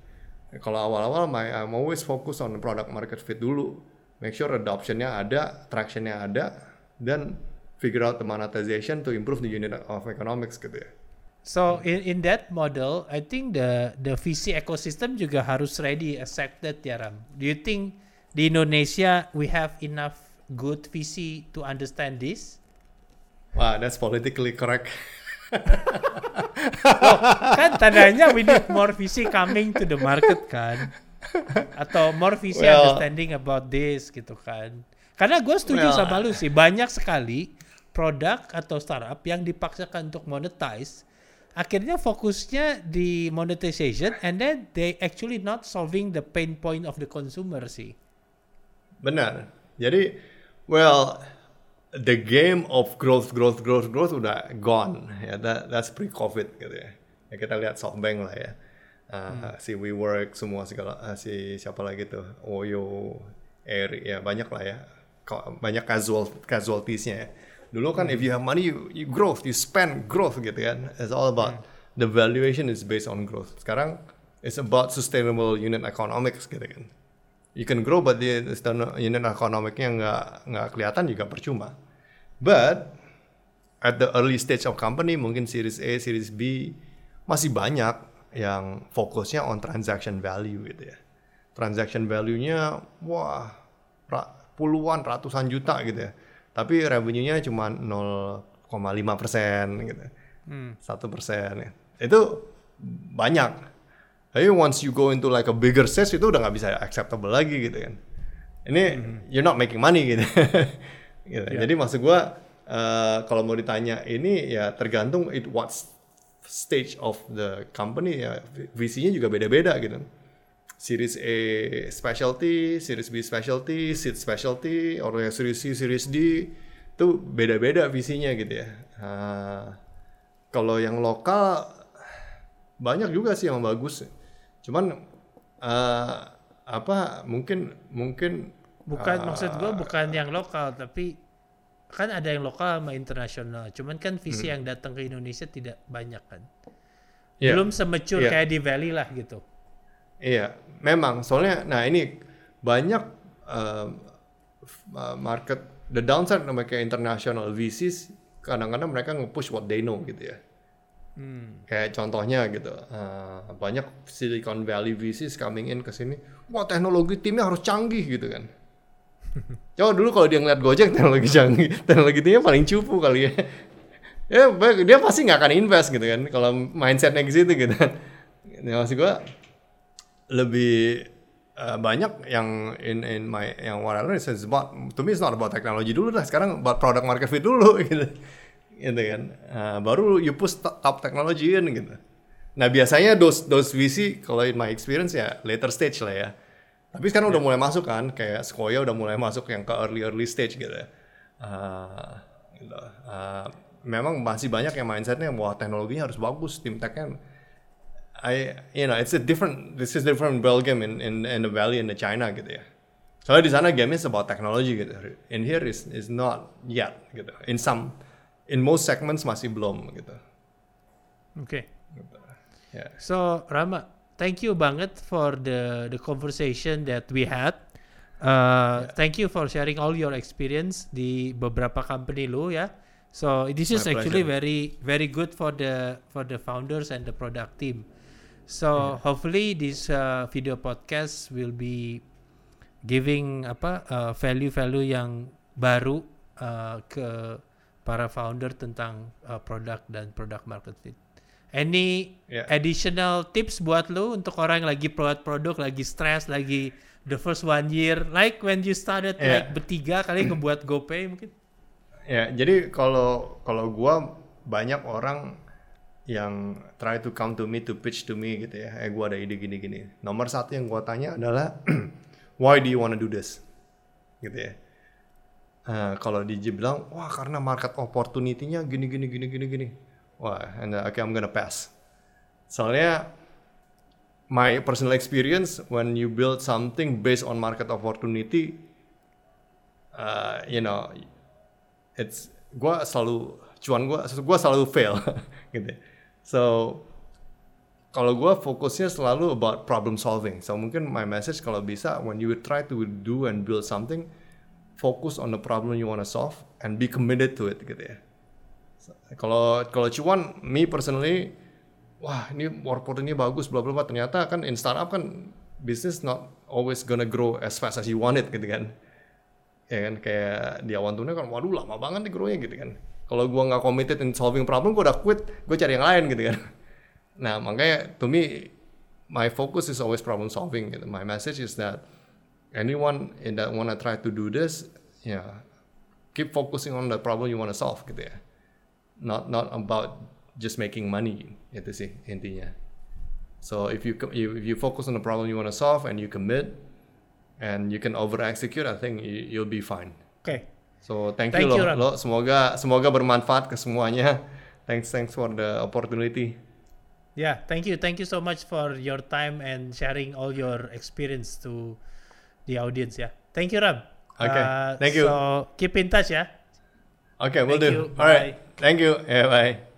Speaker 1: Kalau awal-awal my I'm always focus on product market fit dulu. Make sure adoptionnya ada, tractionnya ada, dan figure out the monetization to improve the unit of economics gitu ya.
Speaker 2: So in in that model, I think the the VC ecosystem juga harus ready accepted ya Ram. Do you think di Indonesia we have enough good VC to understand this?
Speaker 1: Wah, that's politically correct. <laughs>
Speaker 2: oh, kan tandanya we need more VC coming to the market kan atau more VC well, understanding about this gitu kan. Karena gue setuju well, sama lu sih banyak sekali produk atau startup yang dipaksakan untuk monetize akhirnya fokusnya di monetization and then they actually not solving the pain point of the consumer sih.
Speaker 1: Benar. Jadi well the game of growth growth growth growth udah gone. Ya that, that's pre covid gitu ya. Ya kita lihat SoftBank lah ya uh, hmm. si WeWork semua segala uh, si siapa lagi tuh Oyo Air ya banyak lah ya banyak casual casualtiesnya ya dulu kan hmm. if you have money you, you growth you spend growth gitu kan it's all about hmm. the valuation is based on growth sekarang it's about sustainable unit economics gitu kan. You can grow but the unit economicnya nggak nggak kelihatan juga percuma. But at the early stage of company mungkin series A, series B masih banyak yang fokusnya on transaction value gitu ya. Transaction value-nya wah puluhan ratusan juta gitu ya. Tapi revenue-nya cuma 0,5 persen gitu. Hmm. Satu hmm. persen ya. Itu banyak tapi once you go into like a bigger stage itu udah nggak bisa acceptable lagi gitu kan. Ini mm-hmm. you're not making money <laughs> gitu. gitu. Yeah. Jadi maksud gua uh, kalau mau ditanya ini ya tergantung it what stage of the company ya visinya juga beda-beda gitu. Series A specialty, Series B specialty, Seed specialty, or yang Series C, Series D itu beda-beda visinya gitu ya. Uh, kalau yang lokal banyak juga sih yang bagus cuman uh, apa mungkin mungkin
Speaker 2: bukan uh, maksud gue bukan yang lokal tapi kan ada yang lokal sama internasional cuman kan visi hmm. yang datang ke Indonesia tidak banyak kan yeah. belum semecur yeah. kayak di Valley lah gitu
Speaker 1: iya memang soalnya nah ini banyak uh, market the downside mereka international VCs kadang-kadang mereka nge-push what they know gitu ya Hmm. Kayak contohnya gitu, uh, banyak Silicon Valley VCs coming in ke sini, wah teknologi timnya harus canggih gitu kan. Coba dulu kalau dia ngeliat Gojek teknologi canggih, teknologi timnya paling cupu kali ya. ya dia pasti nggak akan invest gitu kan, kalau mindsetnya gitu gitu kan. Ya, maksud gue lebih uh, banyak yang in in my yang what I learned is about to me it's not about technology dulu lah sekarang about product market fit dulu <laughs> gitu gitu kan uh, baru you push top technology in gitu nah biasanya those those VC kalau in my experience ya later stage lah ya tapi sekarang yeah. udah ya. mulai masuk kan kayak Sequoia udah mulai masuk yang ke early early stage gitu ya uh, gitu. Uh, memang masih banyak yang mindsetnya wah teknologinya harus bagus tim technya I you know it's a different this is different game in in in the valley in the China gitu ya soalnya di sana game is about technology gitu in here is is not yet gitu in some in most segments masih belum gitu.
Speaker 2: Oke. Okay. Gitu. Yeah. So Rama, thank you banget for the the conversation that we had. Uh, yeah. Thank you for sharing all your experience di beberapa company lu ya. So this is My actually pleasure. very very good for the for the founders and the product team. So yeah. hopefully this uh, video podcast will be giving apa uh, value-value yang baru uh, ke para founder tentang uh, produk dan produk market fit. Any yeah. additional tips buat lu untuk orang yang lagi buat produk, lagi stress, lagi the first one year, like when you started yeah. like bertiga kali ngebuat GoPay mungkin?
Speaker 1: Ya, yeah, jadi kalau kalau gua banyak orang yang try to come to me to pitch to me gitu ya, eh gua ada ide gini-gini. Nomor satu yang gua tanya adalah <clears throat> why do you wanna do this? Gitu ya Uh, kalau DJ bilang, wah karena market opportunity-nya gini gini gini gini gini. Wah, and uh, okay I'm gonna pass. Soalnya my personal experience when you build something based on market opportunity, uh, you know, it's gua selalu cuan gua, gua selalu fail <laughs> gitu. So kalau gue fokusnya selalu about problem solving. So mungkin my message kalau bisa when you try to do and build something, fokus on the problem you wanna solve and be committed to it gitu ya. Kalau kalau cuan, me personally, wah ini workport ini bagus, bla bla bla. Ternyata kan in startup kan business not always gonna grow as fast as you want it gitu kan. Ya kan kayak di awal kan, waduh lama banget nih grownya gitu kan. Kalau gua nggak committed in solving problem, gua udah quit, gua cari yang lain gitu kan. Nah makanya to me my focus is always problem solving. Gitu. My message is that anyone that wanna try to do this, yeah, keep focusing on the problem you wanna solve gitu ya. Not not about just making money itu sih intinya. So if you if you focus on the problem you wanna solve and you commit and you can over execute, I think you'll be fine.
Speaker 2: Oke. Okay.
Speaker 1: So thank, thank you, you lo, lo. Semoga semoga bermanfaat ke semuanya. <laughs> Thanks thanks for the opportunity.
Speaker 2: Yeah, thank you, thank you so much for your time and sharing all your experience to the audience ya. Thank you Ram.
Speaker 1: Okay. Uh, Thank you.
Speaker 2: So keep in touch ya.
Speaker 1: Okay, we'll Thank do. You. All right. Thank you. Yeah, bye.